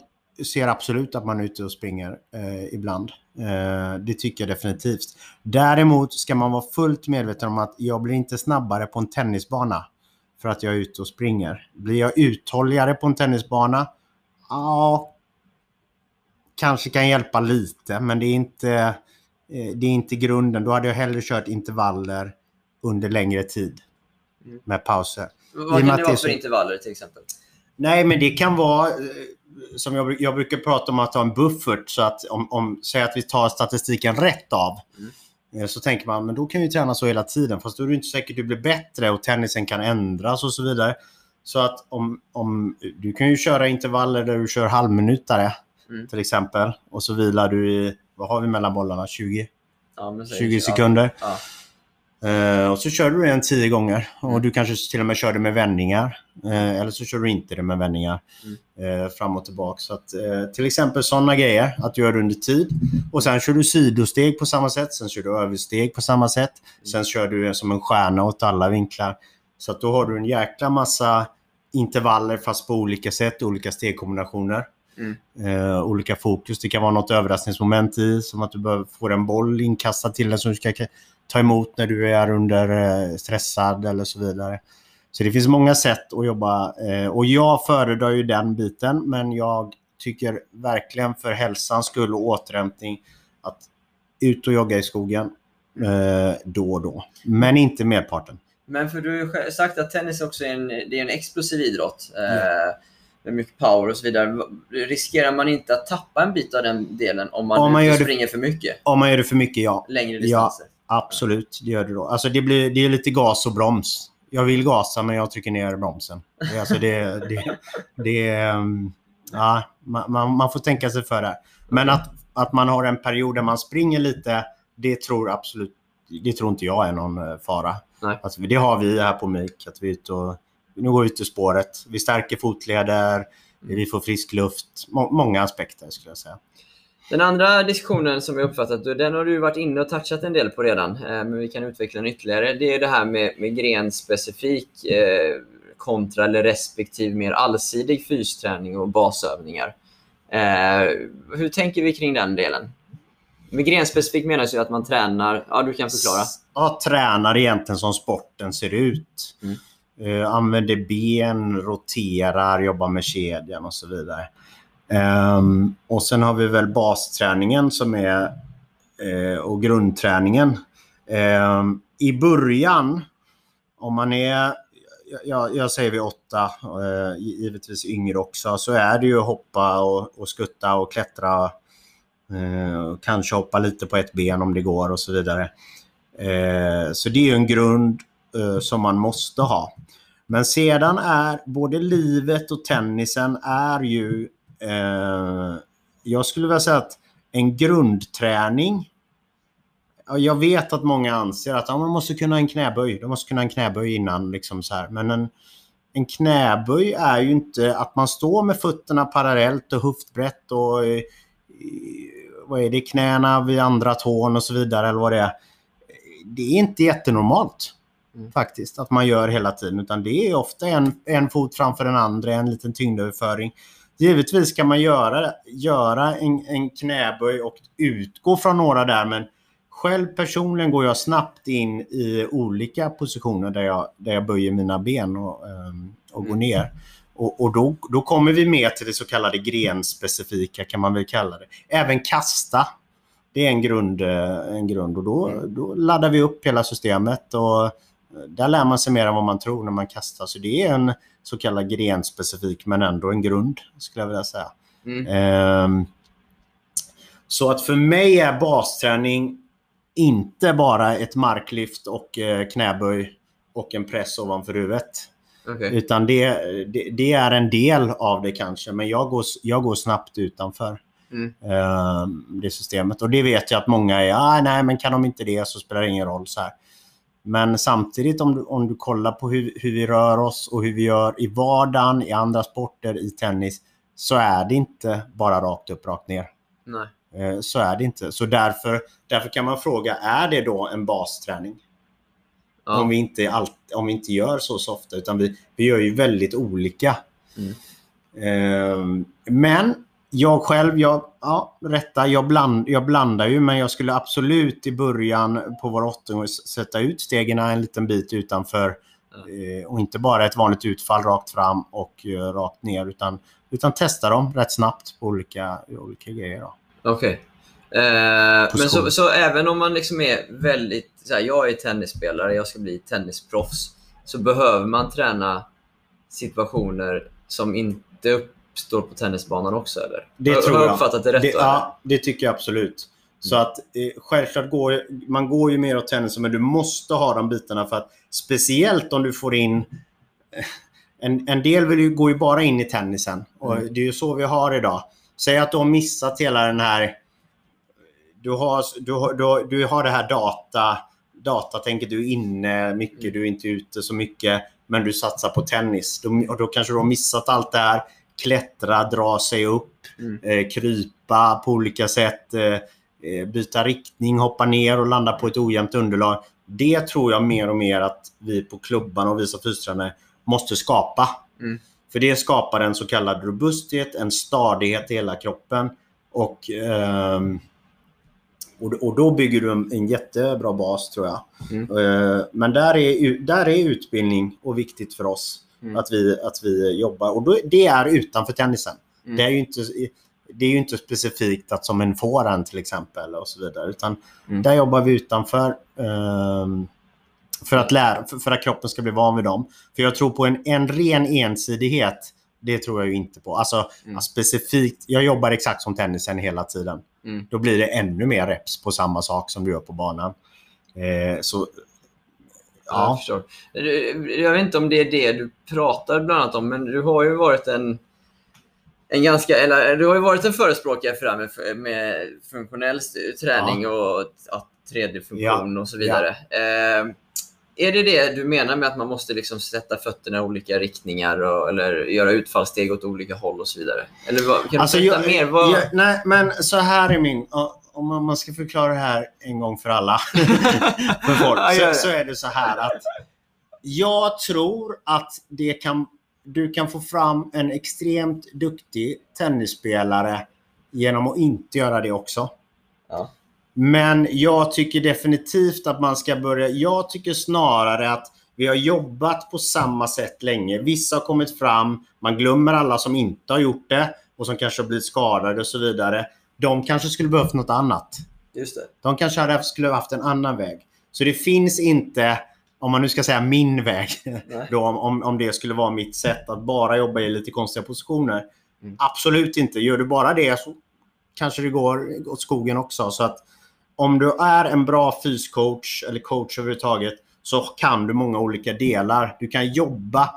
ser absolut att man är ute och springer eh, ibland. Eh, det tycker jag definitivt. Däremot ska man vara fullt medveten om att jag blir inte snabbare på en tennisbana för att jag är ute och springer. Blir jag uthålligare på en tennisbana? Ja, kanske kan hjälpa lite, men det är inte, eh, det är inte grunden. Då hade jag hellre kört intervaller under längre tid Mm. med pauser. Vad kan det vara för intervaller till exempel? Nej, men det kan vara eh, som jag, jag brukar prata om att ha en buffert. Så att om, om säg att vi tar statistiken rätt av. eh, Så tänker man, men då kan vi träna så hela tiden. Fast då är det inte säkert att du blir bättre och tennisen kan ändras och så vidare. Så att om, om du kan ju köra intervaller där du kör halvminutare Mm. till exempel. Och så vilar du i, vad har vi mellan bollarna? 20? Ja, men säg- 20 sekunder. Ja. Eh, och så kör du den 10 gånger. Mm. Och du kanske till och med kör det med vändningar. Eh, eller så kör du inte det med vändningar. Eh, fram och tillbaka. Så att, till exempel sådana grejer. Att du gör det under tid. Och sen kör du sidosteg på samma sätt. Sen kör du översteg på samma sätt. Sen kör du som en stjärna åt alla vinklar. Så att då har du en jäkla massa intervaller fast på olika sätt. Olika stegkombinationer. Mm. Eh, olika fokus. Det kan vara något överraskningsmoment i. Som att du behöver få en boll inkastad till dig som du ska ta emot när du är under eh, stressad eller så vidare. Så det finns många sätt att jobba eh, och jag föredrar ju den biten men jag tycker verkligen för hälsans skull och återhämtning att ut och jogga i skogen eh, då och då. Men inte merparten. Men för du har sagt att tennis också är en, det är en explosiv idrott. Eh, med mycket power och så vidare. Riskerar man inte att tappa en bit av den delen om man, Om man gör det- springer för mycket? Om man gör det för mycket, ja. Längre Ja. Absolut, det gör det då. Alltså det, blir, det är lite gas och broms. Jag vill gasa men jag trycker ner bromsen. Alltså det, det, det um, Ja, man, man, får tänka sig för där. Men att, att man har en period där man springer lite, det tror absolut det tror inte jag är någon eh, fara. Alltså, det har vi här på MIK. Att vi ute och, nu går vi ut ur spåret. Vi stärker fotleder, vi får frisk luft. Må, många aspekter skulle jag säga. Den andra diskussionen som jag uppfattat, den har du varit inne och touchat en del på redan, eh, men vi kan utveckla den ytterligare. Det är det här med, med grenspecifik eh, kontra eller respektive mer allsidig fysträning och basövningar. Eh, hur tänker vi kring den delen? Med grenspecifik menas ju att man tränar, ja du kan förklara. Ja, tränar egentligen som sporten ser ut. Mm. Använder ben, roterar, jobbar med kedjan och så vidare. Um, och sen har vi väl basträningen som är uh, och grundträningen. Um, I början, om man är, jag, jag säger vid åtta, uh, givetvis yngre också, så är det ju att hoppa och, och skutta och klättra. Uh, kanske hoppa lite på ett ben om det går och så vidare. Så det är ju en grund som man måste ha. Men sedan är både livet och tennisen är ju, jag skulle vilja säga att en grundträning, ja, jag vet att många anser att ja, man måste kunna en knäböj, de måste kunna en knäböj innan. Liksom så här. Men en, en knäböj är ju inte att man står med fötterna parallellt och höftbrett och eh, vad är det, knäna vid andra tån och så vidare eller vad det är. Det är inte jättenormalt Mm. faktiskt att man gör hela tiden utan det är ofta en, en fot framför den andra, en liten tyngdöverföring. Givetvis kan man göra, göra en, en knäböj och utgå från några där men själv personligen går jag snabbt in i olika positioner där jag, där jag böjer mina ben och, ehm, och går Mm. ner. Och, och då, då kommer vi med till det så kallade grenspecifika kan man väl kalla det. Även kasta. Det är en grund, eh, en grund och då, då laddar vi upp hela systemet och eh, där lär man sig mer än vad man tror när man kastar. Så det är en så kallad grenspecifik men ändå en grund skulle jag vilja säga. Mm. Ehm, så att för mig är basträning inte bara ett marklyft och eh, knäböj och en press ovanför huvudet. Okej. Utan det, det, det är en del av det kanske, men jag går, jag går snabbt utanför Mm. ehm, det systemet. Och det vet jag att många är, ah, nej men kan de inte det så spelar det ingen roll. så här. Men samtidigt om du, om du kollar på hur, hur vi rör oss och hur vi gör i vardagen, i andra sporter, i tennis, så är det inte bara rakt upp, rakt ner. Nej. Eh, Så är det inte. Så därför, därför kan man fråga, är det då en basträning? Ja. Om, vi inte allt, om vi inte gör så så ofta, utan vi, vi gör ju väldigt olika. Mm. Ehm, men jag själv, jag, ja, rätta, jag, bland, jag blandar ju, men jag skulle absolut i början på vår åttonde sätta ut stegen en liten bit utanför. Eh, och inte bara ett vanligt utfall rakt fram och eh, rakt ner, utan, utan testa dem rätt snabbt på olika, olika grejer. Okej. Eh, men så, så även om man liksom är väldigt... Så här, jag är tennisspelare, jag ska bli tennisproffs. Så behöver man träna situationer som inte uppstår på tennisbanan också, eller? Det har, tror har jag jag. uppfattat det rätt Det, då, ja, det tycker jag absolut. Så att eh, självklart går man går ju mer åt tennis, men du måste ha de bitarna för att speciellt om du får in eh, en, en del vill ju, går ju bara in i tennisen och Mm. det är ju så vi har idag. Säg att du har missat hela den här... Du har, du har, du har, du har det här data, datatänket, du är inne mycket, du är inte ute så mycket, men du satsar på tennis. Då, och då kanske du har missat allt det här. Klättra, dra sig upp, Mm. eh, krypa på olika sätt, eh, eh, byta riktning, hoppa ner och landa på ett ojämnt underlag. Det tror jag mer och mer att vi på klubban och vi som fystränare måste skapa. Mm. För det skapar en så kallad robusthet, en stadighet i hela kroppen. Och, ehm, och, och då bygger du en, jättebra bas tror jag. Mm. Eh, men där är, där är utbildning och viktigt för oss. Mm. Att, vi, att vi jobbar. Och då, det är utanför tennisen. Mm. Det, är ju inte, det är ju inte specifikt att som en forehand till exempel och så vidare. Utan Mm. där jobbar vi utanför. ehm, för, att lära, för, för att kroppen ska bli van vid dem. För jag tror på en, en ren ensidighet. Det tror jag ju inte på. Alltså Mm. specifikt. Jag jobbar exakt som tennisen hela tiden. Mm. Då blir det ännu mer reps på samma sak som du gör på banan. Eh, så Ja. Jag ja, förstår. Jag vet inte om det är det du pratar bland annat om, men du har ju varit en, en ganska, eller du har ju varit en förespråkare för det här med, med funktionell träning och att 3D-funktion och så vidare. Eh, är det det du menar med att man måste liksom sätta fötterna i olika riktningar och, eller göra utfallssteg åt olika håll och så vidare? Eller vad, kan du Alltså, berätta mer? Vad... jag, nej, men så här är min... ja, Om man man ska förklara det här en gång för alla. (laughs) för folk, så, så är det så här att jag tror att det kan, du kan få fram en extremt duktig tennisspelare genom att inte göra det också. Ja. Men jag tycker definitivt att man ska börja... Jag tycker snarare att vi har jobbat på samma sätt länge. Vissa har kommit fram, man glömmer alla som inte har gjort det och som kanske har blivit skadade och så vidare. De kanske skulle behövt något annat. Just det. De kanske hade, skulle ha haft en annan väg. Så det finns inte, om man nu ska säga min väg, Nej. då, om- om, om det skulle vara mitt sätt att bara jobba i lite konstiga positioner. Mm. Absolut inte. Gör du bara det så kanske det går åt skogen också. Så att om du är en bra fyscoach eller coach överhuvudtaget så kan du många olika delar. Du kan jobba.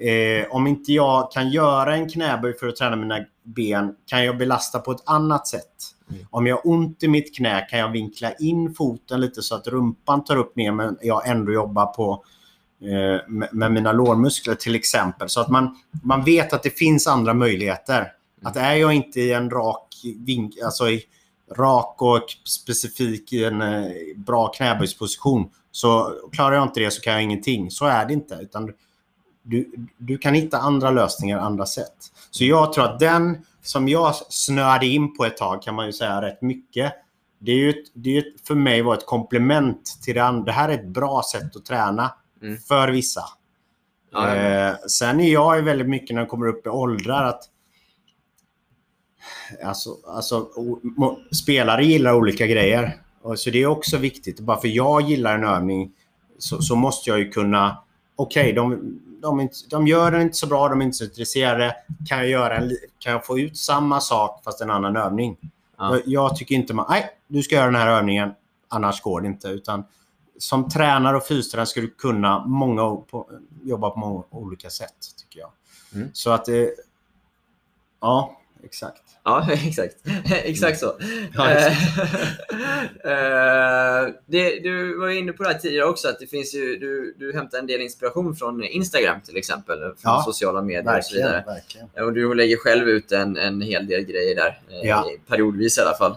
Eh, om inte jag kan göra en knäböj för att träna mina ben kan jag belasta på ett annat sätt. Mm. Om jag har ont i mitt knä kan jag vinkla in foten lite så att rumpan tar upp mer men jag ändå jobbar på eh, med, med mina lårmuskler till exempel. Så att man, man vet att det finns andra möjligheter. Att är jag inte i en rak vink, alltså i rak och specifik i en eh, bra knäböjsposition så klarar jag inte det så kan jag ingenting. Så är det inte. Utan du, du kan hitta andra lösningar, andra sätt. Så jag tror att den som jag snöade in på ett tag kan man ju säga rätt mycket. Det är ju ett, det är för mig var ett komplement till det andra. Det här är ett bra sätt att träna Mm. för vissa. Ja, ja. Eh, sen är jag ju väldigt mycket när jag kommer upp i åldrar att Alltså, alltså spelare gillar olika grejer. Och så det är också viktigt. Bara för jag gillar en övning så, så måste jag ju kunna... Okej, de, de, inte- de gör den inte så bra, de är inte så intresserade. Kan jag, göra en, kan jag få ut samma sak fast en annan övning? Ja. Jag tycker inte man... Nej, du ska göra den här övningen. Annars går det inte. Utan som tränare och fystränare ska du kunna många, på, jobba på många olika sätt, tycker jag. Mm. Så att det... Ja, exakt. Ja, (laughs) exakt. (laughs) exakt så. Ja, exakt. (laughs) Eh, det, du var inne på det här tidigare också, att det finns ju, du, du hämtar en del inspiration från Instagram till exempel, från Ja, sociala medier och så vidare. verkligen. Och du lägger själv ut en, en hel del grejer där, eh, Ja. periodvis i alla fall.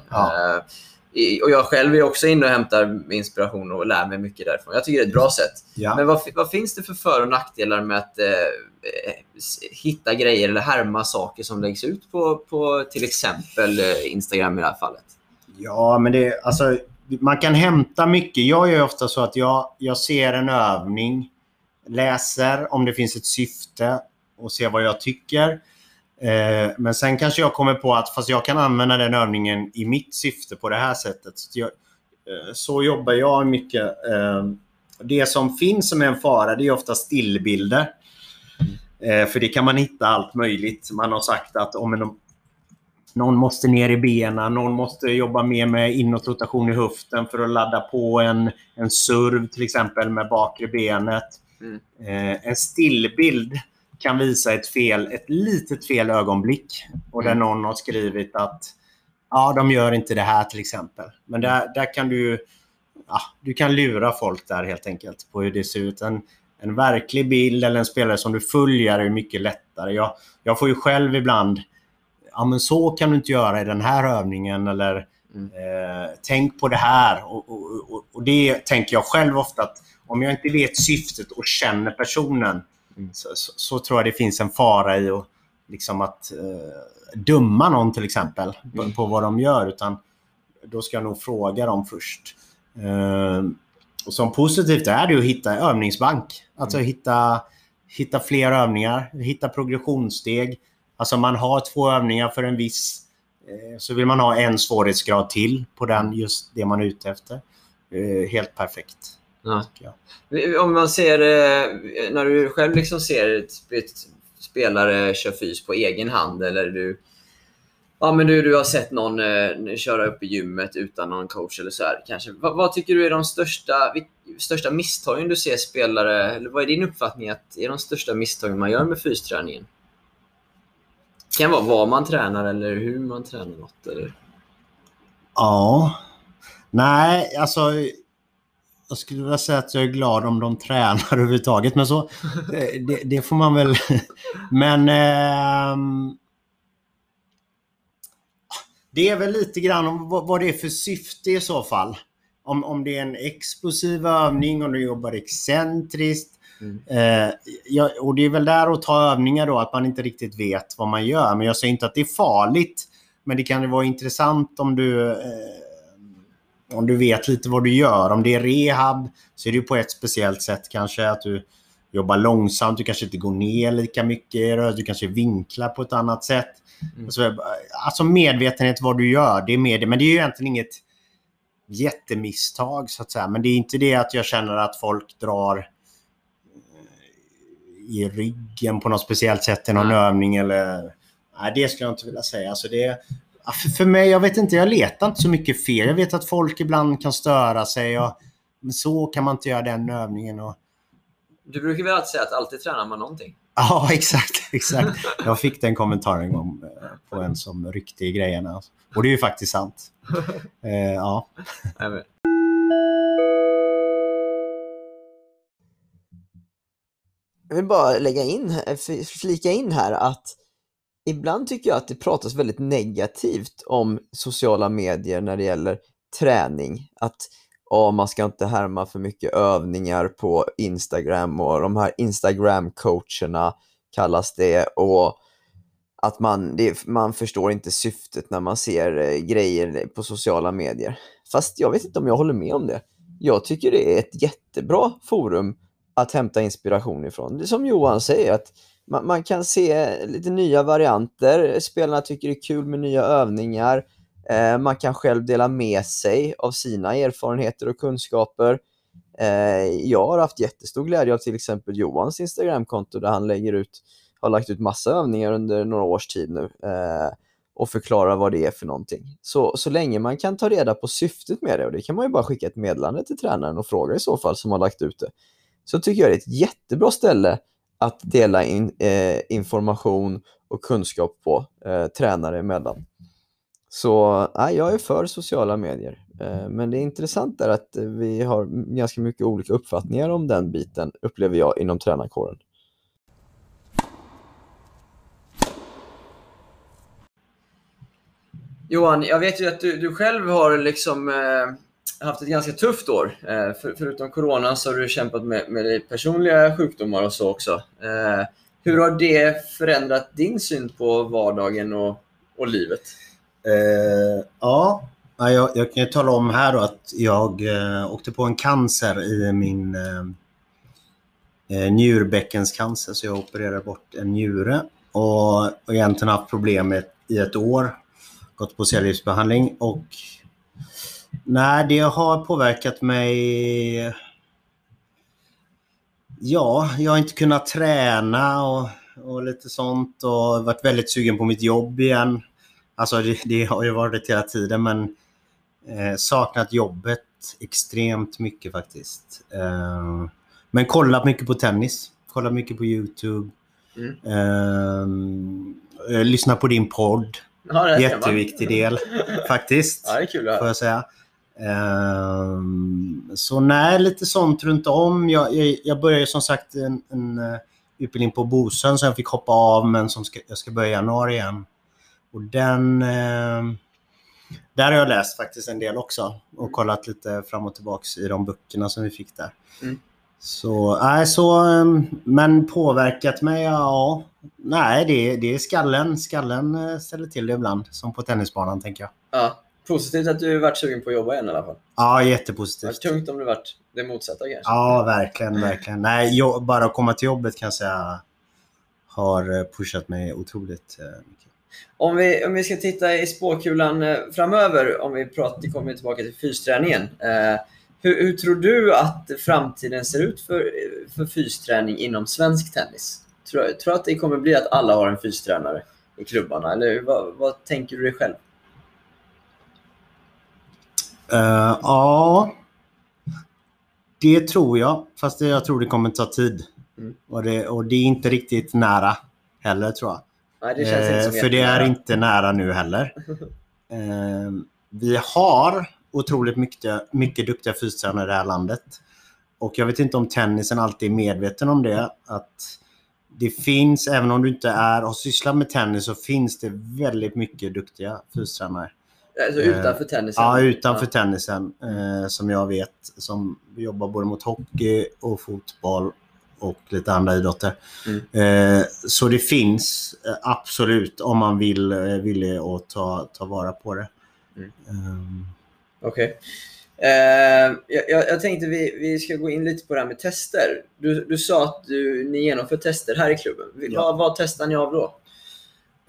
Och jag själv är också inne och hämtar inspiration och lär mig mycket därifrån. Jag tycker det är ett bra sätt. Ja. Men vad, vad finns det för för och nackdelar med att eh, hitta grejer eller härma saker som läggs ut på, på till exempel eh, Instagram i det här fallet? Ja, men det, alltså, man kan hämta mycket. Jag gör ofta så att jag, jag ser en övning, läser om det finns ett syfte och ser vad jag tycker. Eh, men sen kanske jag kommer på att fast jag kan använda den övningen i mitt syfte på det här sättet. Så, jag, eh, så jobbar jag mycket. Eh, det som finns som är en fara det är ofta stillbilder. För det kan man hitta allt möjligt. Man har sagt att om en, någon måste ner i benen, någon måste jobba mer med inåtrotation i höften för att ladda på en, en surv till exempel med bakre benet. Mm. En stillbild kan visa ett fel, ett litet fel ögonblick och där Mm. någon har skrivit att ja, de gör inte det här till exempel. Men där, där kan du ja, du kan lura folk där helt enkelt på hur det ser ut. En, en verklig bild eller en spelare som du följer är mycket lättare. Jag, jag får ju själv ibland ja men så kan du inte göra i den här övningen eller Mm. eh, tänk på det här. Och, och, och, och det tänker jag själv ofta att om jag inte vet syftet och känner personen. Så, så, så tror jag det finns en fara i att, liksom att eh, döma någon till exempel på, Mm. på vad de gör. Utan då ska jag nog fråga dem först. Eh, och som positivt är det att hitta övningsbank. Alltså Mm. hitta, hitta fler övningar, hitta progressionssteg. Alltså man har två övningar för en viss eh, så vill man ha en svårighetsgrad till på den, just det man är ute efter. Eh, helt perfekt. Jag. Om man ser, eh, när du själv liksom ser ett, spelare köra fys på egen hand eller du, ja, men du, du har sett någon eh, köra upp i gymmet utan någon coach eller så här, kanske. Vad, vad tycker du är de största, största misstagen du ser spelare, eller vad är din uppfattning att är de största misstagen man gör med fysträningen? Det kan vara vad man tränar eller hur man tränar något. Eller? Ja. Nej, alltså jag skulle vilja säga att jag är glad om de tränar (laughs) överhuvudtaget. Men så, eh, det, det får man väl... (laughs) Men... ehm, det är väl lite grann om vad, det är för syfte i så fall. Om, om det är en explosiv övning, om du jobbar excentriskt. Mm. Eh, ja, och det är väl där att ta övningar då, att man inte riktigt vet vad man gör. Men jag säger inte att det är farligt. Men det kan ju vara intressant om du, eh, om du vet lite vad du gör. Om det är rehab så är det ju på ett speciellt sätt kanske. Att du jobbar långsamt, du kanske inte går ner lika mycket. Du kanske vinklar på ett annat sätt. Mm. Alltså, alltså medvetenhet vad du gör, det är med det. Men det är ju egentligen inget jättemisstag så att säga. Men det är inte det att jag känner att folk drar eh, i ryggen på något speciellt sätt i någon Nej. övning eller... Nej, det skulle jag inte vilja säga. Alltså det, för, för mig, jag vet inte, jag letar inte så mycket fel. Jag vet att folk ibland kan störa sig och men så kan man inte göra den övningen. Och, Du brukar väl alltid säga att alltid tränar man någonting? ja, (laughs) exakt, exakt. Jag fick den kommentaren en gång eh, på en som ryckte i grejerna. Och det är ju faktiskt sant. (laughs) Eh, ja. Jag vill bara lägga in, f- flika in här att ibland tycker jag att det pratas väldigt negativt om sociala medier när det gäller träning. Att ja, man ska inte härma för mycket övningar på Instagram och de här Instagram-coacherna kallas det. Och att man, det, man förstår inte syftet när man ser eh, grejer på sociala medier. Fast jag vet inte om jag håller med om det. Jag tycker det är ett jättebra forum att hämta inspiration ifrån. Det är som Johan säger, att man, man kan se lite nya varianter. Spelarna tycker det är kul med nya övningar. Eh, man kan själv dela med sig av sina erfarenheter och kunskaper. Eh, jag har haft jättestor glädje av till exempel Johans Instagramkonto där han lägger ut, har lagt ut massa övningar under några års tid nu eh, och förklarar vad det är för någonting. Så, så länge man kan ta reda på syftet med det, och det kan man ju bara skicka ett meddelande till tränaren och fråga i så fall som har lagt ut det, så tycker jag det är ett jättebra ställe att dela in, eh, information och kunskap på eh, tränare emellan. Så ja, jag är för sociala medier. Eh, men det är intressant är att vi har ganska mycket olika uppfattningar om den biten, upplever jag, inom tränarkåren. Johan, jag vet ju att du, du själv har liksom eh, haft ett ganska tufft år. Eh, för, förutom corona så har du kämpat med, med personliga sjukdomar och så också. Eh, hur har det förändrat din syn på vardagen och, och livet? Eh, ja, jag, jag kan ju tala om här då att jag eh, åkte på en cancer i min eh, eh njurbäckenscancer. Så jag opererade bort en njure och, och egentligen haft problem med, i ett år. Gått på cellgiftsbehandling och nej, det har påverkat mig Ja, jag har inte kunnat träna och, och lite sånt och varit väldigt sugen på mitt jobb igen. Alltså det, det har ju varit hela tiden men eh, saknat jobbet extremt mycket faktiskt. Eh, men kollat mycket på tennis. Kollat mycket på YouTube. Mm. Eh, lyssnat på din podd. Ja, Jätteviktig del faktiskt. Ja, det är kul Får jag säga. Um, så nej, lite sånt runt om. Jag, jag, jag började som sagt en, en uh, utbildning på Bosön som jag fick hoppa av men som ska, jag ska börja i januari igen. Och den... Uh, där har jag läst faktiskt en del också och kollat lite fram och tillbaks i de böckerna som vi fick där. Mm. Så, nej, så, um, men påverkat mig? Ja, nej, det, det är skallen. Skallen uh, ställer till det ibland, som på tennisbanan tänker jag. Ja, Positivt att du varit sugen på att jobba igen i alla fall. Ja, jättepositivt. Det tungt om du varit det motsatta kanske. Ja, verkligen, verkligen. Nej, jag, bara att komma till jobbet kan jag säga har eh, pushat mig otroligt eh, mycket. Om vi, om vi ska titta i spåkulan eh, framöver, om vi pratar, kommer tillbaka till fysträningen. Eh, hur, hur, tror du att framtiden ser ut för, för fysträning inom svensk tennis? Tror du att det kommer bli att alla har en fystränare i klubbarna? Eller vad, vad tänker du dig själv? Uh, ja, det tror jag. Fast jag tror det kommer ta tid. Mm. Och, det, och det är inte riktigt nära heller tror jag. Nej, det känns inte som För det är inte nära nu heller. uh, (laughs) vi har otroligt mycket, mycket duktiga fystränare i det här landet. Och jag vet inte om tennisen alltid är medveten om det. Att det finns, även om du inte är och sysslar med tennis, så finns det väldigt mycket duktiga fystränare. Alltså utanför tennisen? Ja, utanför ja. tennisen. Eh, som jag vet. Som jobbar både mot hockey och fotboll och lite andra idrotter. Mm. Eh, så det finns eh, absolut om man vill, eh, vill och ta, ta vara på det. Mm. Um. Okej. Okay. Uh, jag, jag, tänkte vi, vi ska gå in lite på det här med tester. Du, du sa att du, ni genomför tester här i klubben. Ja. Vad, vad testar ni av då?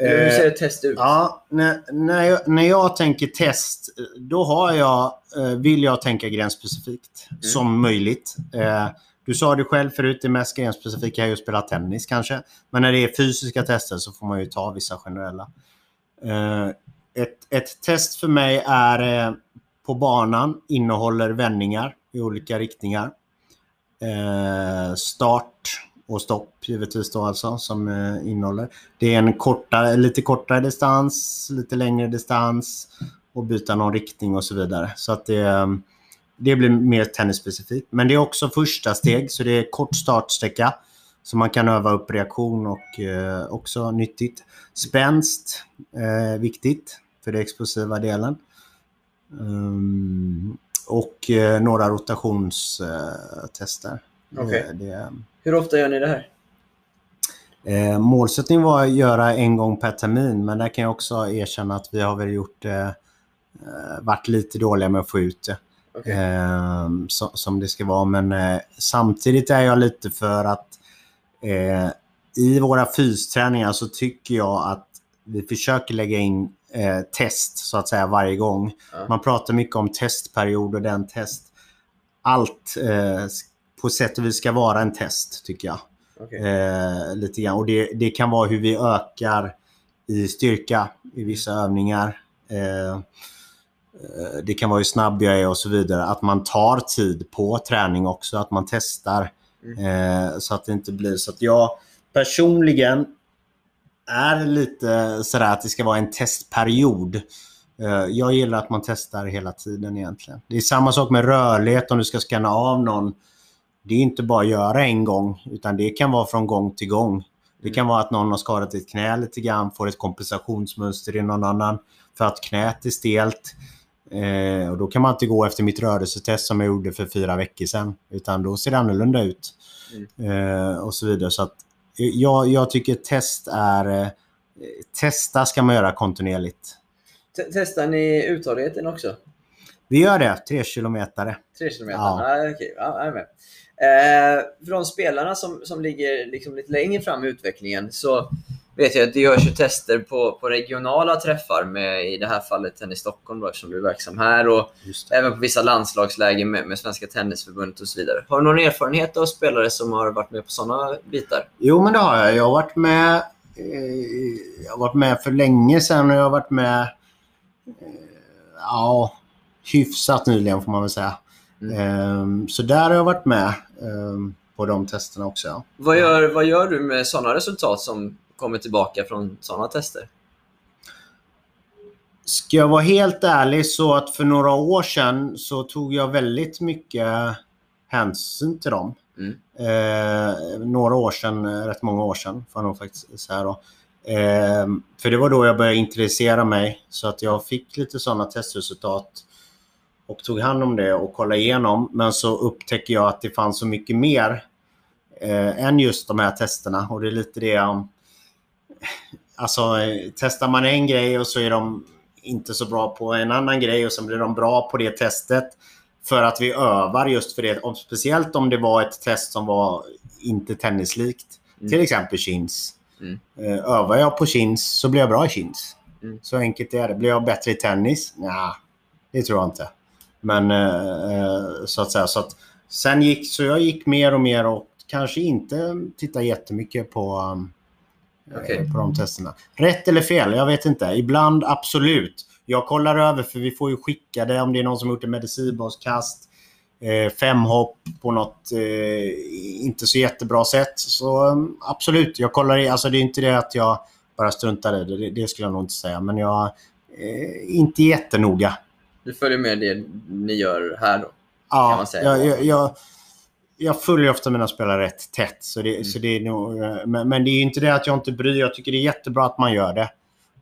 Hur ser ett test ut? Ja, när, när, jag, när jag tänker test, då har jag, eh, vill jag tänka gränsspecifikt mm. som möjligt. Eh, du sa det själv förut, det mest gränsspecifika är ju att spela tennis kanske. Men när det är fysiska tester så får man ju ta vissa generella. Eh, ett, ett test för mig är på banan, innehåller vändningar i olika riktningar. Start, och stopp givetvis då alltså som eh, innehåller. Det är en kortare, lite kortare distans, lite längre distans och byta någon riktning och så vidare. Så att det, eh, det blir mer tennisspecifikt. Men det är också första steg så det är kort startsträcka. Så man kan öva upp reaktion och eh, också nyttigt. Spänst, eh, viktigt för den explosiva delen. Um, och eh, några rotationstester. Okay. Det, Hur ofta gör ni det här? Eh, målsättningen var att göra en gång per termin, men där kan jag också erkänna att vi har väl gjort eh, eh varit lite dåliga med att få ut det. Okay. Eh, så, som det ska vara. Men eh, samtidigt är jag lite för att eh, i våra fysträningar så tycker jag att vi försöker lägga in eh, test så att säga varje gång. Ja. Man pratar mycket om testperiod och den test. Allt på sätt och vis ska vara en test, tycker jag. Okay. Eh, lite grann. Och det, det, kan vara hur vi ökar i styrka i vissa övningar. Eh, eh, det kan vara hur snabb jag är och så vidare. Att man tar tid på träning också. Att man testar Eh, så att det inte blir så att jag personligen är lite sådär att det ska vara en testperiod. Eh, jag gillar att man testar hela tiden egentligen. Det är samma sak med rörlighet om du ska scanna av någon. Det är inte bara att göra en gång utan det kan vara från gång till gång. Det kan vara att någon har skadat ett knä lite grann, får ett kompensationsmönster i någon annan för att knät är stelt. Eh, och då kan man inte gå efter mitt rörelsetest som jag gjorde för fyra veckor sedan. Utan då ser det annorlunda ut. Eh, och så vidare. Så att, eh, jag, jag tycker test är... Eh, testa ska man göra kontinuerligt. T- Testar ni uthålligheten också? Vi gör det, tre kilometer. 3 km? Ja. Ja. okej. Är med. Eh, för de spelarna som, som ligger liksom lite längre fram i utvecklingen så vet jag att det görs ju tester på, på regionala träffar med i det här fallet Tennis Stockholm då, eftersom du är verksam här och även på vissa landslagslägen med, med Svenska Tennisförbundet och så vidare. Har du någon erfarenhet av spelare som har varit med på sådana bitar? Jo, men det har jag. Jag har varit med, eh, jag har varit med för länge sedan och jag har varit med eh, ja, hyfsat nyligen får man väl säga. Ehm, så där har jag varit med ehm, på de testerna också. Vad gör, vad gör du med sådana resultat som kommer tillbaka från sådana tester? Ska jag vara helt ärlig så att för några år sedan så tog jag väldigt mycket hänsyn till dem. Mm. Eh, några år sedan, rätt många år sedan, får jag faktiskt säga då. Eh, för det var då jag började intressera mig så att jag fick lite sådana testresultat och tog hand om det och kollade igenom. Men så upptäcker jag att det fanns så mycket mer eh, än just de här testerna och det är lite det jag Alltså eh, testar man en grej och så är de inte så bra på en annan grej och så blir de bra på det testet. För att vi övar just för det. Om, speciellt om det var ett test som var inte tennislikt. Mm. Till exempel chins. Mm. Eh, Övar jag på chins så blir jag bra i chins. Mm. Så enkelt är det. Blir jag bättre i tennis? Nej, det tror jag inte. Men eh, eh, så att säga. Så att, sen gick, så jag gick mer och mer och kanske inte tittade jättemycket på um, eh, på de testerna. Rätt eller fel? Jag vet inte. Ibland absolut. Jag kollar över för vi får ju skicka det om det är någon som har gjort en medicinbaskast. Eh, femhopp på något eh, inte så jättebra sätt. Så um, absolut, jag kollar i. Alltså det är inte det att jag bara struntar i det. Det, det skulle jag nog inte säga. Men jag eh, inte jättenoga. Du följer med det ni gör här då? Kan Ja, man säga. jag, jag, jag, jag följer ofta mina spelare rätt tätt. Så det, Mm. så det är nog, eh, men, men det är inte det att jag inte bryr Jag tycker det är jättebra att man gör det.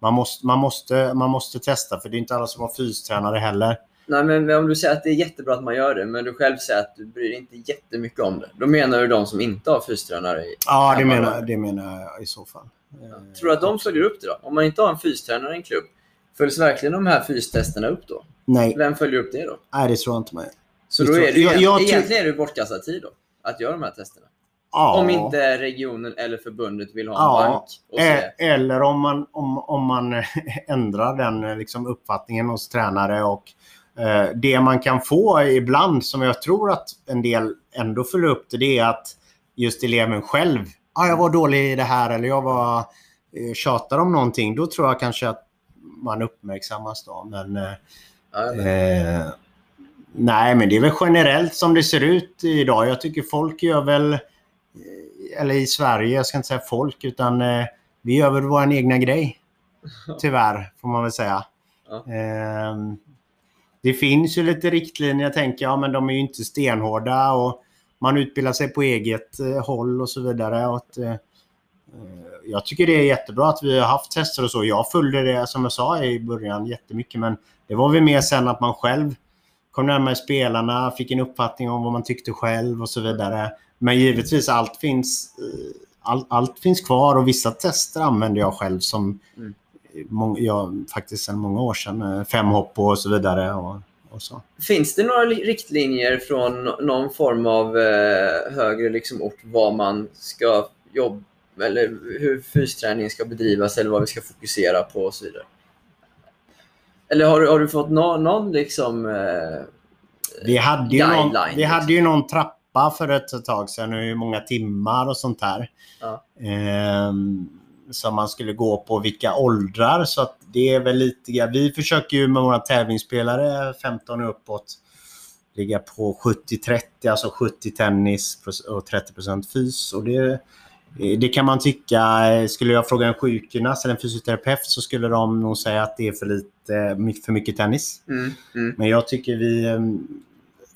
Man måste, man måste, man måste testa, för det är inte alla som har fystränare heller. Nej, men om du säger att det är jättebra att man gör det, men du själv säger att du bryr dig inte jättemycket om det. Då menar du de som inte har fystränare? I, Ja, det menar, det menar jag i så fall. Eh, Tror du att de följer upp det då? Om man inte har en fystränare i en klubb, följs verkligen de här fystesterna upp då? Nej, Vem följer upp det då? nej, det tror jag inte med. Så Det då är det ju, jag- jag egentligen är det bortkastad tid då, att göra de här testerna. Ja. Om inte regionen eller förbundet vill ha en Ja, bank och se. Eh, Eller om man, om, om man (laughs) ändrar den eh, liksom, uppfattningen hos tränare. och eh, Det man kan få ibland, som jag tror att en del ändå följer upp det, det är att just eleven själv, ah, jag var dålig i det här eller jag var eh, tjatar om någonting. Då tror jag kanske att man uppmärksammas då. Men, eh, Ja, vet. Eh, nej, men det är väl generellt som det ser ut idag. Jag tycker folk gör väl, eh, eller i Sverige, jag ska inte säga folk, utan eh, vi gör väl vår egna grej. Tyvärr, får man väl säga. Ja. Eh, det finns ju lite riktlinjer, jag tänker, ja men de är ju inte stenhårda och man utbildar sig på eget eh, håll och så vidare. Och att, jag tycker det är jättebra att vi har haft tester och så. Jag följde det, som jag sa i början, jättemycket. Men det var väl mer sen att man själv kom närmare spelarna, fick en uppfattning om vad man tyckte själv och så vidare. Men givetvis, allt finns, eh, all, allt finns kvar och vissa tester använder jag själv som Mm. mång, jag, faktiskt sedan många år sedan. eh, Femhopp och så vidare. Och. Finns det några li- riktlinjer från någon form av eh, högre liksom, ort vad man ska jobba eller hur fysträning ska bedrivas eller vad vi ska fokusera på och så vidare? Eller har du, har du fått nå- någon liksom... Eh, Vi hade, ju någon, vi hade liksom. ju någon trappa för ett tag sedan, hur många timmar och sånt där. Ja. Ehm, som man skulle gå på vilka åldrar. Så att det är väl lite... ja, Vi försöker ju med våra tävlingsspelare 15 och uppåt. ligga på 70-30, alltså 70 tennis och 30% fys. Och det, det kan man tycka, skulle jag fråga en sjukgymnast eller en fysioterapeut så skulle de nog säga att det är för, lite, för mycket tennis. Mm, mm. Men jag tycker vi,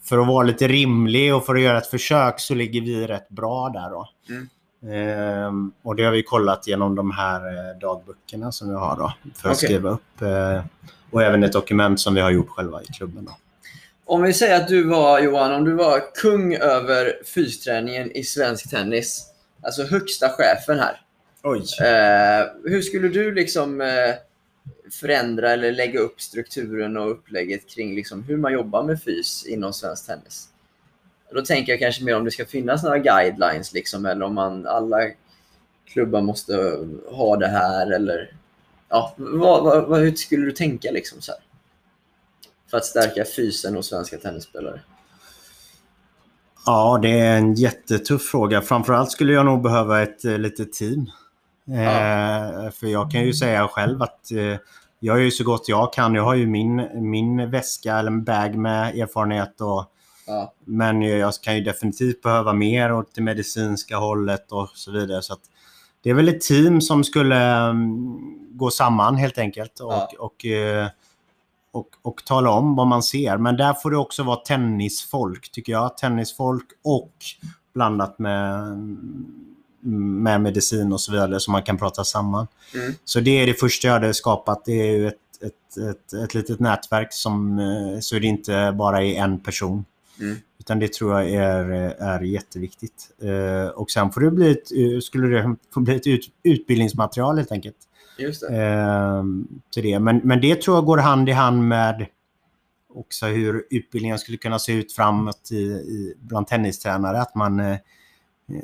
för att vara lite rimlig och för att göra ett försök så ligger vi rätt bra där. Då. Mm. Ehm, och det har vi kollat genom de här eh, dagböckerna som vi har då, för att Okej. skriva upp. Eh, och även ett dokument som vi har gjort själva i klubben. Då. Om vi säger att du var, Johan, om du var kung över fysträningen i svensk tennis, alltså högsta chefen här. Oj! Eh, hur skulle du liksom eh, förändra eller lägga upp strukturen och upplägget kring liksom hur man jobbar med fys inom svensk tennis? Då tänker jag kanske mer om det ska finnas några guidelines liksom, eller om man, alla klubbar måste ha det här eller ja, vad, vad, vad, hur skulle du tänka liksom så här? För att stärka fysen hos svenska tennisspelare? Ja, det är en jättetuff fråga. Framförallt skulle jag nog behöva ett eh, litet team. Eh, för jag kan ju säga själv att eh, jag är ju så gott jag kan. Jag har ju min, min väska eller bag med erfarenhet. Och, Ja. men jag kan ju definitivt behöva mer åt det medicinska hållet och så vidare. Så det är väl ett team som skulle mm, gå samman helt enkelt och, Ja. och, eh, och, och tala om vad man ser. Men där får det också vara tennisfolk tycker jag. Tennisfolk och blandat med, med medicin och så vidare så man kan prata samman. Mm. Så det är det första jag hade skapat. Det är ju ett, ett, ett, ett litet nätverk som eh, så är det inte bara är en person. Mm. Utan det tror jag är, är jätteviktigt. Eh, och sen får det bli ett, eh, skulle det få bli ett ut, utbildningsmaterial helt enkelt. Just det. Eh, till det. Men, men det tror jag går hand i hand med också hur utbildningen skulle kunna se ut framåt i, i, bland tennistränare. Att man, eh,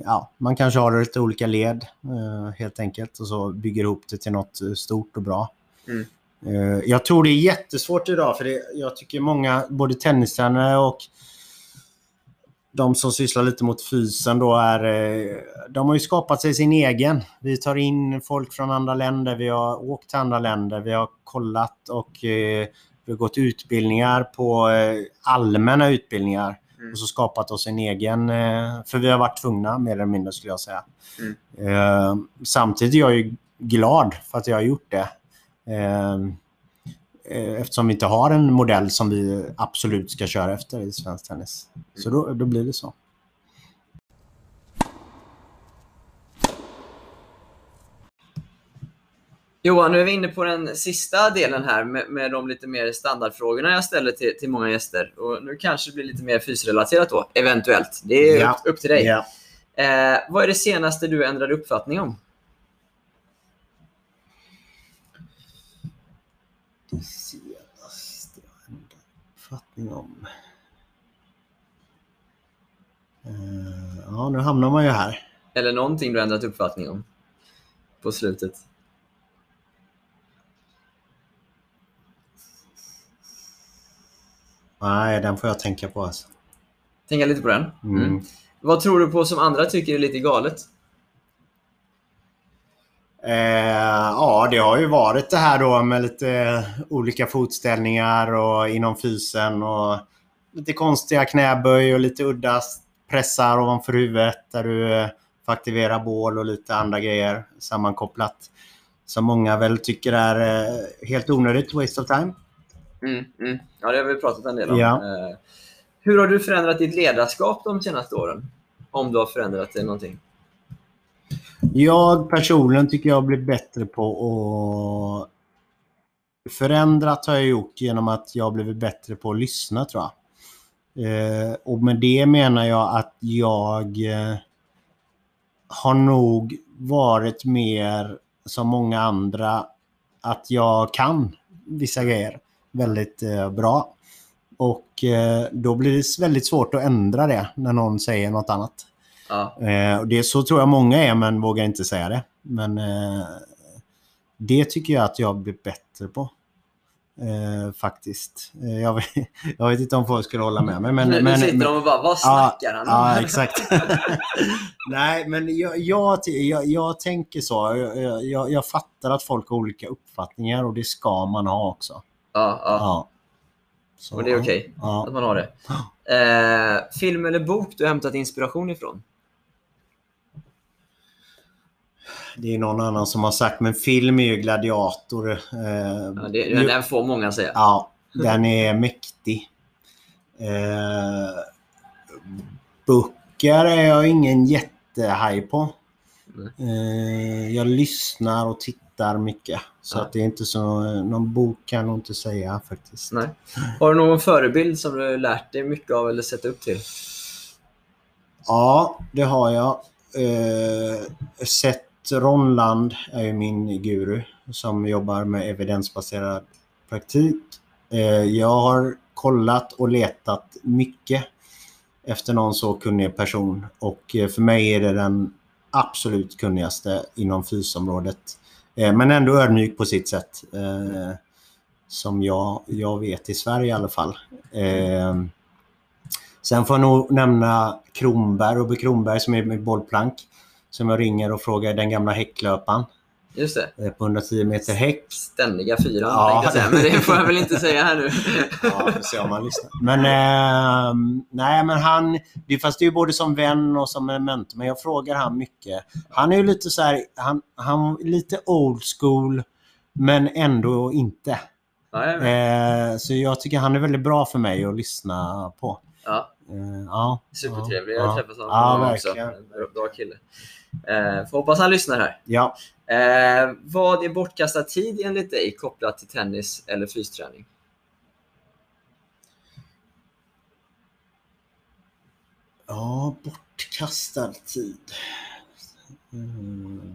ja, man kanske har lite olika led eh, helt enkelt och så bygger ihop det till något eh, stort och bra. Mm. Eh, jag tror det är jättesvårt idag för det, jag tycker många, både tennistränare och de som sysslar lite mot fysen då är, eh, de har ju skapat sig sin egen. Vi tar in folk från andra länder, vi har åkt till andra länder, vi har kollat och eh, vi har gått utbildningar på eh, allmänna utbildningar. Mm. Och så skapat oss en egen, för vi har varit tvungna mer eller mindre skulle jag säga. Mm. Samtidigt är jag ju glad för att jag har gjort det. Eh, eftersom vi inte har en modell som vi absolut ska köra efter i svensk tennis. Så då, då blir det så. Johan, nu är vi inne på den sista delen här med, med de lite mer standardfrågorna jag ställer till, till många gäster. Och nu kanske det blir lite mer fysrelaterat då, eventuellt. Det är Ja. upp, upp till dig. Ja. Eh, vad är det senaste du ändrade uppfattning om? Det senaste jag ändrat uppfattning om. Eh, ja, nu hamnar man ju här. Eller någonting du ändrat uppfattning om? På slutet. Nej, den får jag tänka på alltså. Tänka lite på den. Mm. Mm. Vad tror du på som andra tycker är lite galet? Eh, ja, det har ju varit det här då med lite olika fotställningar och inom fysen och lite konstiga knäböj och lite udda pressar ovanför huvudet där du eh, får aktivera bål och lite andra grejer sammankopplat. Som många väl tycker är eh, helt onödigt, waste of time. Mm, mm. Ja, det har vi pratat en del om. Ja. Eh, hur har du förändrat ditt ledarskap de senaste åren? Om du har förändrat det någonting? Jag personligen tycker jag blir bättre på att förändrat har jag gjort genom att jag har blivit bättre på att lyssna tror jag. Eh, och med det menar jag att jag eh, har nog varit mer som många andra att jag kan vissa grejer väldigt eh, bra. Och eh, då blir det väldigt svårt att ändra det när någon säger något annat. Ja. Eh, och det så tror jag många är, men vågar inte säga det. Men eh, det tycker jag att jag blir bättre på. Eh, faktiskt. Eh, jag, vet, (laughs) jag vet inte om folk skulle hålla med mig. Men, nu men, sitter men, de och bara, vad snackar han om? Ja, exakt. (laughs) Nej, men jag, jag, jag, jag tänker så. Jag, jag, fattar att folk har olika uppfattningar och det ska man ha också. ja, ja. Ja. Så, Och det är okej Ja. att man har det. Eh, film eller bok du har hämtat inspiration ifrån? Det är någon annan som har sagt, men film är ju Gladiator. Eh, Ja, det, den får många säga. Ja, den är mäktig. Eh, böcker är jag ingen jättehaj på. Eh, jag lyssnar och tittar mycket. Så Ja. att det är inte så... Någon bok kan jag nog inte säga faktiskt. Nej. Har du någon förebild som du lärt dig mycket av eller sett upp till? Ja, det har jag. Eh, sett Ronland är min guru som jobbar med evidensbaserad praktik. Eh, jag har kollat och letat mycket efter någon så kunnig person och eh, för mig är det den absolut kunnigaste inom fysområdet. Eh, men ändå ödmjuk på sitt sätt. Som jag, jag vet i Sverige i alla fall. Sen får jag nog nämna Kronberg, Robert Kronberg som är med bollplank. Som jag ringer och frågar den gamla häcklöparen Just det. eh, på 110 meter häck. Ständiga fyran, Ja. säga. Men det får jag väl inte säga här nu. (laughs) Ja, får se om han lyssnar. Men, eh, nej, men han, det fast det är ju både som vän och som en mentor, men jag frågar han mycket. Han är ju lite så här, han, han lite old school, men ändå inte. Ja, jag. Eh, så jag tycker han är väldigt bra för mig att lyssna på. ja, Eh, ja, supertrevlig. ja, Jag har träffat honom Ja, också. verkligen. En Bra kille. Eh, får hoppas han lyssnar här. Ja. Eh, vad är bortkastad tid enligt dig kopplat till tennis eller fysträning? Ja, bortkastad tid. Mm.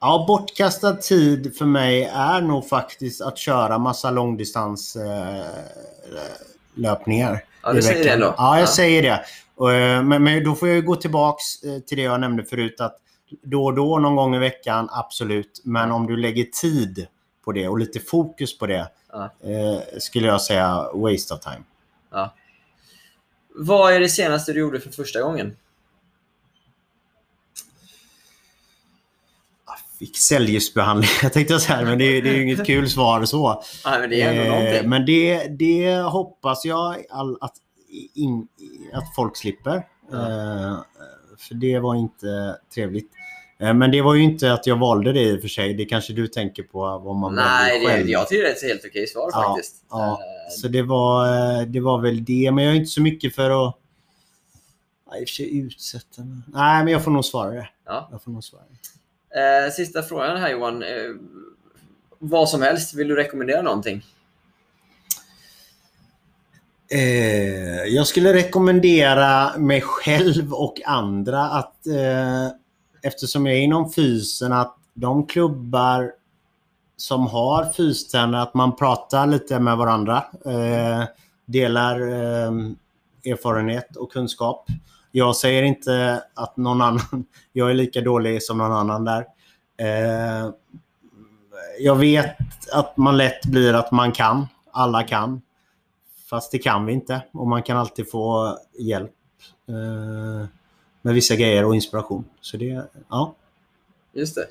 Ja, bortkastad tid för mig är nog faktiskt att köra massa långdistanslöpningar. Ja, du säger det ändå. Ja, jag Ja. säger det. Eh, Men, men då får jag gå tillbaks eh, till det jag nämnde förut att då och då någon gång i veckan, absolut. Men om du lägger tid på det och lite fokus på det Ja. eh, skulle jag säga waste of time. Ja. Vad är det senaste du gjorde för första gången? fick cellgiftsbehandling. (laughs) Jag tänkte så här, men det, är- det är ju inget kul svar så. (laughs) Ja, men det är ändå Eh, någonting. men det, det hoppas jag all, att, in, att folk slipper. Eh, för det var inte trevligt. Eh, men det var ju inte att jag valde det i och för sig. Det kanske du tänker på vad man Nej, väljer det, själv. jag tycker det är ett helt okej svar Ja, faktiskt. ja. Eh, Så det var, det var väl det. Men jag är inte så mycket för att i och för sig utsätta mig. Nej, men jag får nog svara det. Ja. Jag får nog svara det. Eh, sista frågan här Johan. Eh, vad som helst, vill du rekommendera någonting? Eh, jag skulle rekommendera mig själv och andra att eh, eftersom jag är inom fysen att de klubbar som har fystränare att man pratar lite med varandra. Eh, delar eh, erfarenhet och kunskap. Jag säger inte att någon annan, (laughs) jag är lika dålig som någon annan där. Eh, jag vet att man lätt blir att man kan. Alla kan. Fast det kan vi inte. Och man kan alltid få hjälp eh, med vissa grejer och inspiration. Så det, ja. Just det.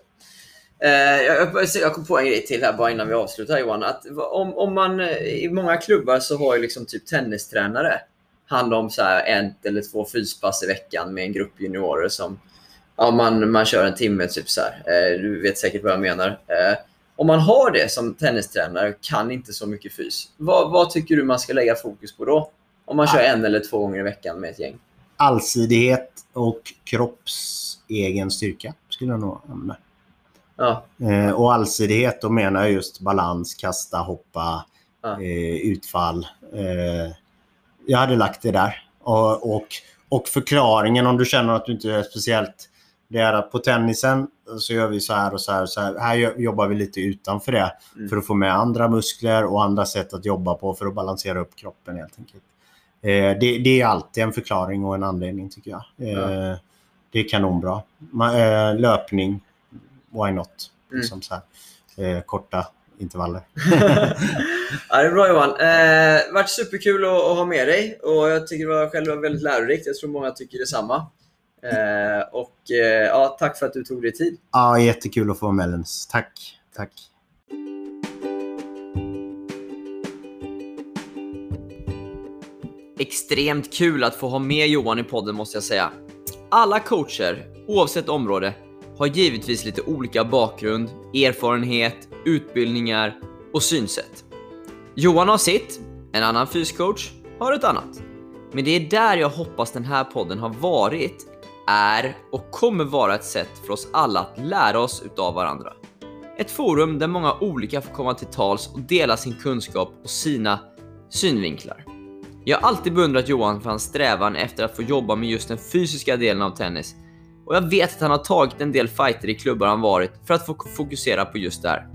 Eh, jag, jag- kom på en grej till här bara innan vi avslutar Johan. Att om, om man, eh, I många klubbar så har ju liksom typ tennistränare hand om så här en eller två fyspass i veckan med en grupp juniorer som ja, man, man kör en timme. Typ så här. Eh, du vet säkert vad jag menar. Eh, om man har det som tennistränare kan inte så mycket fys. Vad, vad tycker du man ska lägga fokus på då? Om man kör en eller två gånger i veckan med ett gäng. Allsidighet och kroppsegen styrka skulle jag nog använda. Ja, Eh, och allsidighet, då menar jag just balans, kasta, hoppa, Ja. eh, utfall. Eh, jag hade lagt det där. Och, och, och förklaringen om du känner att du inte är speciellt det är att på tennisen så gör vi så här och så här. Och så här. här jobbar vi lite utanför det Mm. för att få med andra muskler och andra sätt att jobba på för att balansera upp kroppen helt enkelt. Eh, det, det är alltid en förklaring och en anledning tycker jag. Eh, Det är kanonbra. Ma- eh, löpning, why not? Mm. Liksom så här. Eh, korta intervaller. (laughs) ja, det är bra Johan. Eh, varit superkul att, att ha med dig och jag tycker det var själv väldigt lärorikt. Jag tror många tycker detsamma. Eh, och eh, ja, tack för att du tog dig tid. Ja, jättekul att få vara med Lens. Tack. Tack. extremt kul att få ha med Johan i podden måste jag säga. Alla coacher, oavsett område, har givetvis lite olika bakgrund, erfarenhet, utbildningar och synsätt. Johan har sitt, en annan fyscoach har ett annat. Men det är där jag hoppas den här podden har varit, är och kommer vara ett sätt för oss alla att lära oss utav varandra. Ett forum där många olika får komma till tals och dela sin kunskap och sina synvinklar. Jag har alltid beundrat Johan för hans strävan efter att få jobba med just den fysiska delen av tennis och jag vet att han har tagit en del fighter i klubbar han varit för att få fokusera på just det här.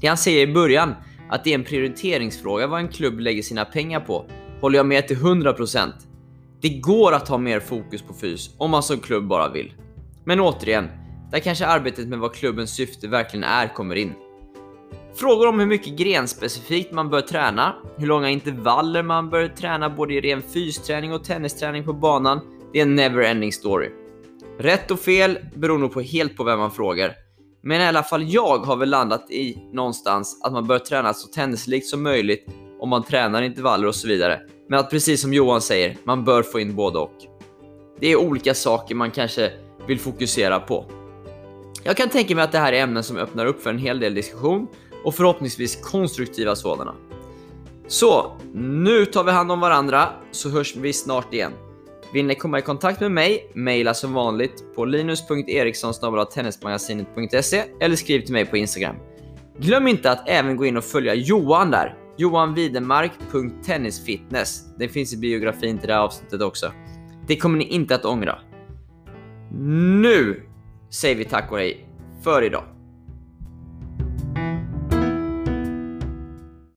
Det han säger i början, att det är en prioriteringsfråga vad en klubb lägger sina pengar på, håller jag med till 100%. Det går att ha mer fokus på fys om man som klubb bara vill. Men återigen, där kanske arbetet med vad klubbens syfte verkligen är kommer in. Frågor om hur mycket grenspecifikt man bör träna, hur långa intervaller man bör träna både i ren fysträning och tennisträning på banan, det är en never ending story. Rätt och fel beror nog på helt på vem man frågar. Men i alla fall jag har väl landat i någonstans att man bör träna så tennislikt som möjligt om man tränar intervaller och så vidare. Men att precis som Johan säger, man bör få in både och. Det är olika saker man kanske vill fokusera på. Jag kan tänka mig att det här är ämnen som öppnar upp för en hel del diskussion och förhoppningsvis konstruktiva sådana. Så, nu tar vi hand om varandra så hörs vi snart igen. Vill ni komma i kontakt med mig, mejla som vanligt på linus.eriksson.tennismagasinet.se eller skriv till mig på Instagram. Glöm inte att även gå in och följa Johan där, johanvidemark.tennisfitness. Det finns i biografin till det här avsnittet också. Det kommer ni inte att ångra. Nu säger vi tack och hej för idag.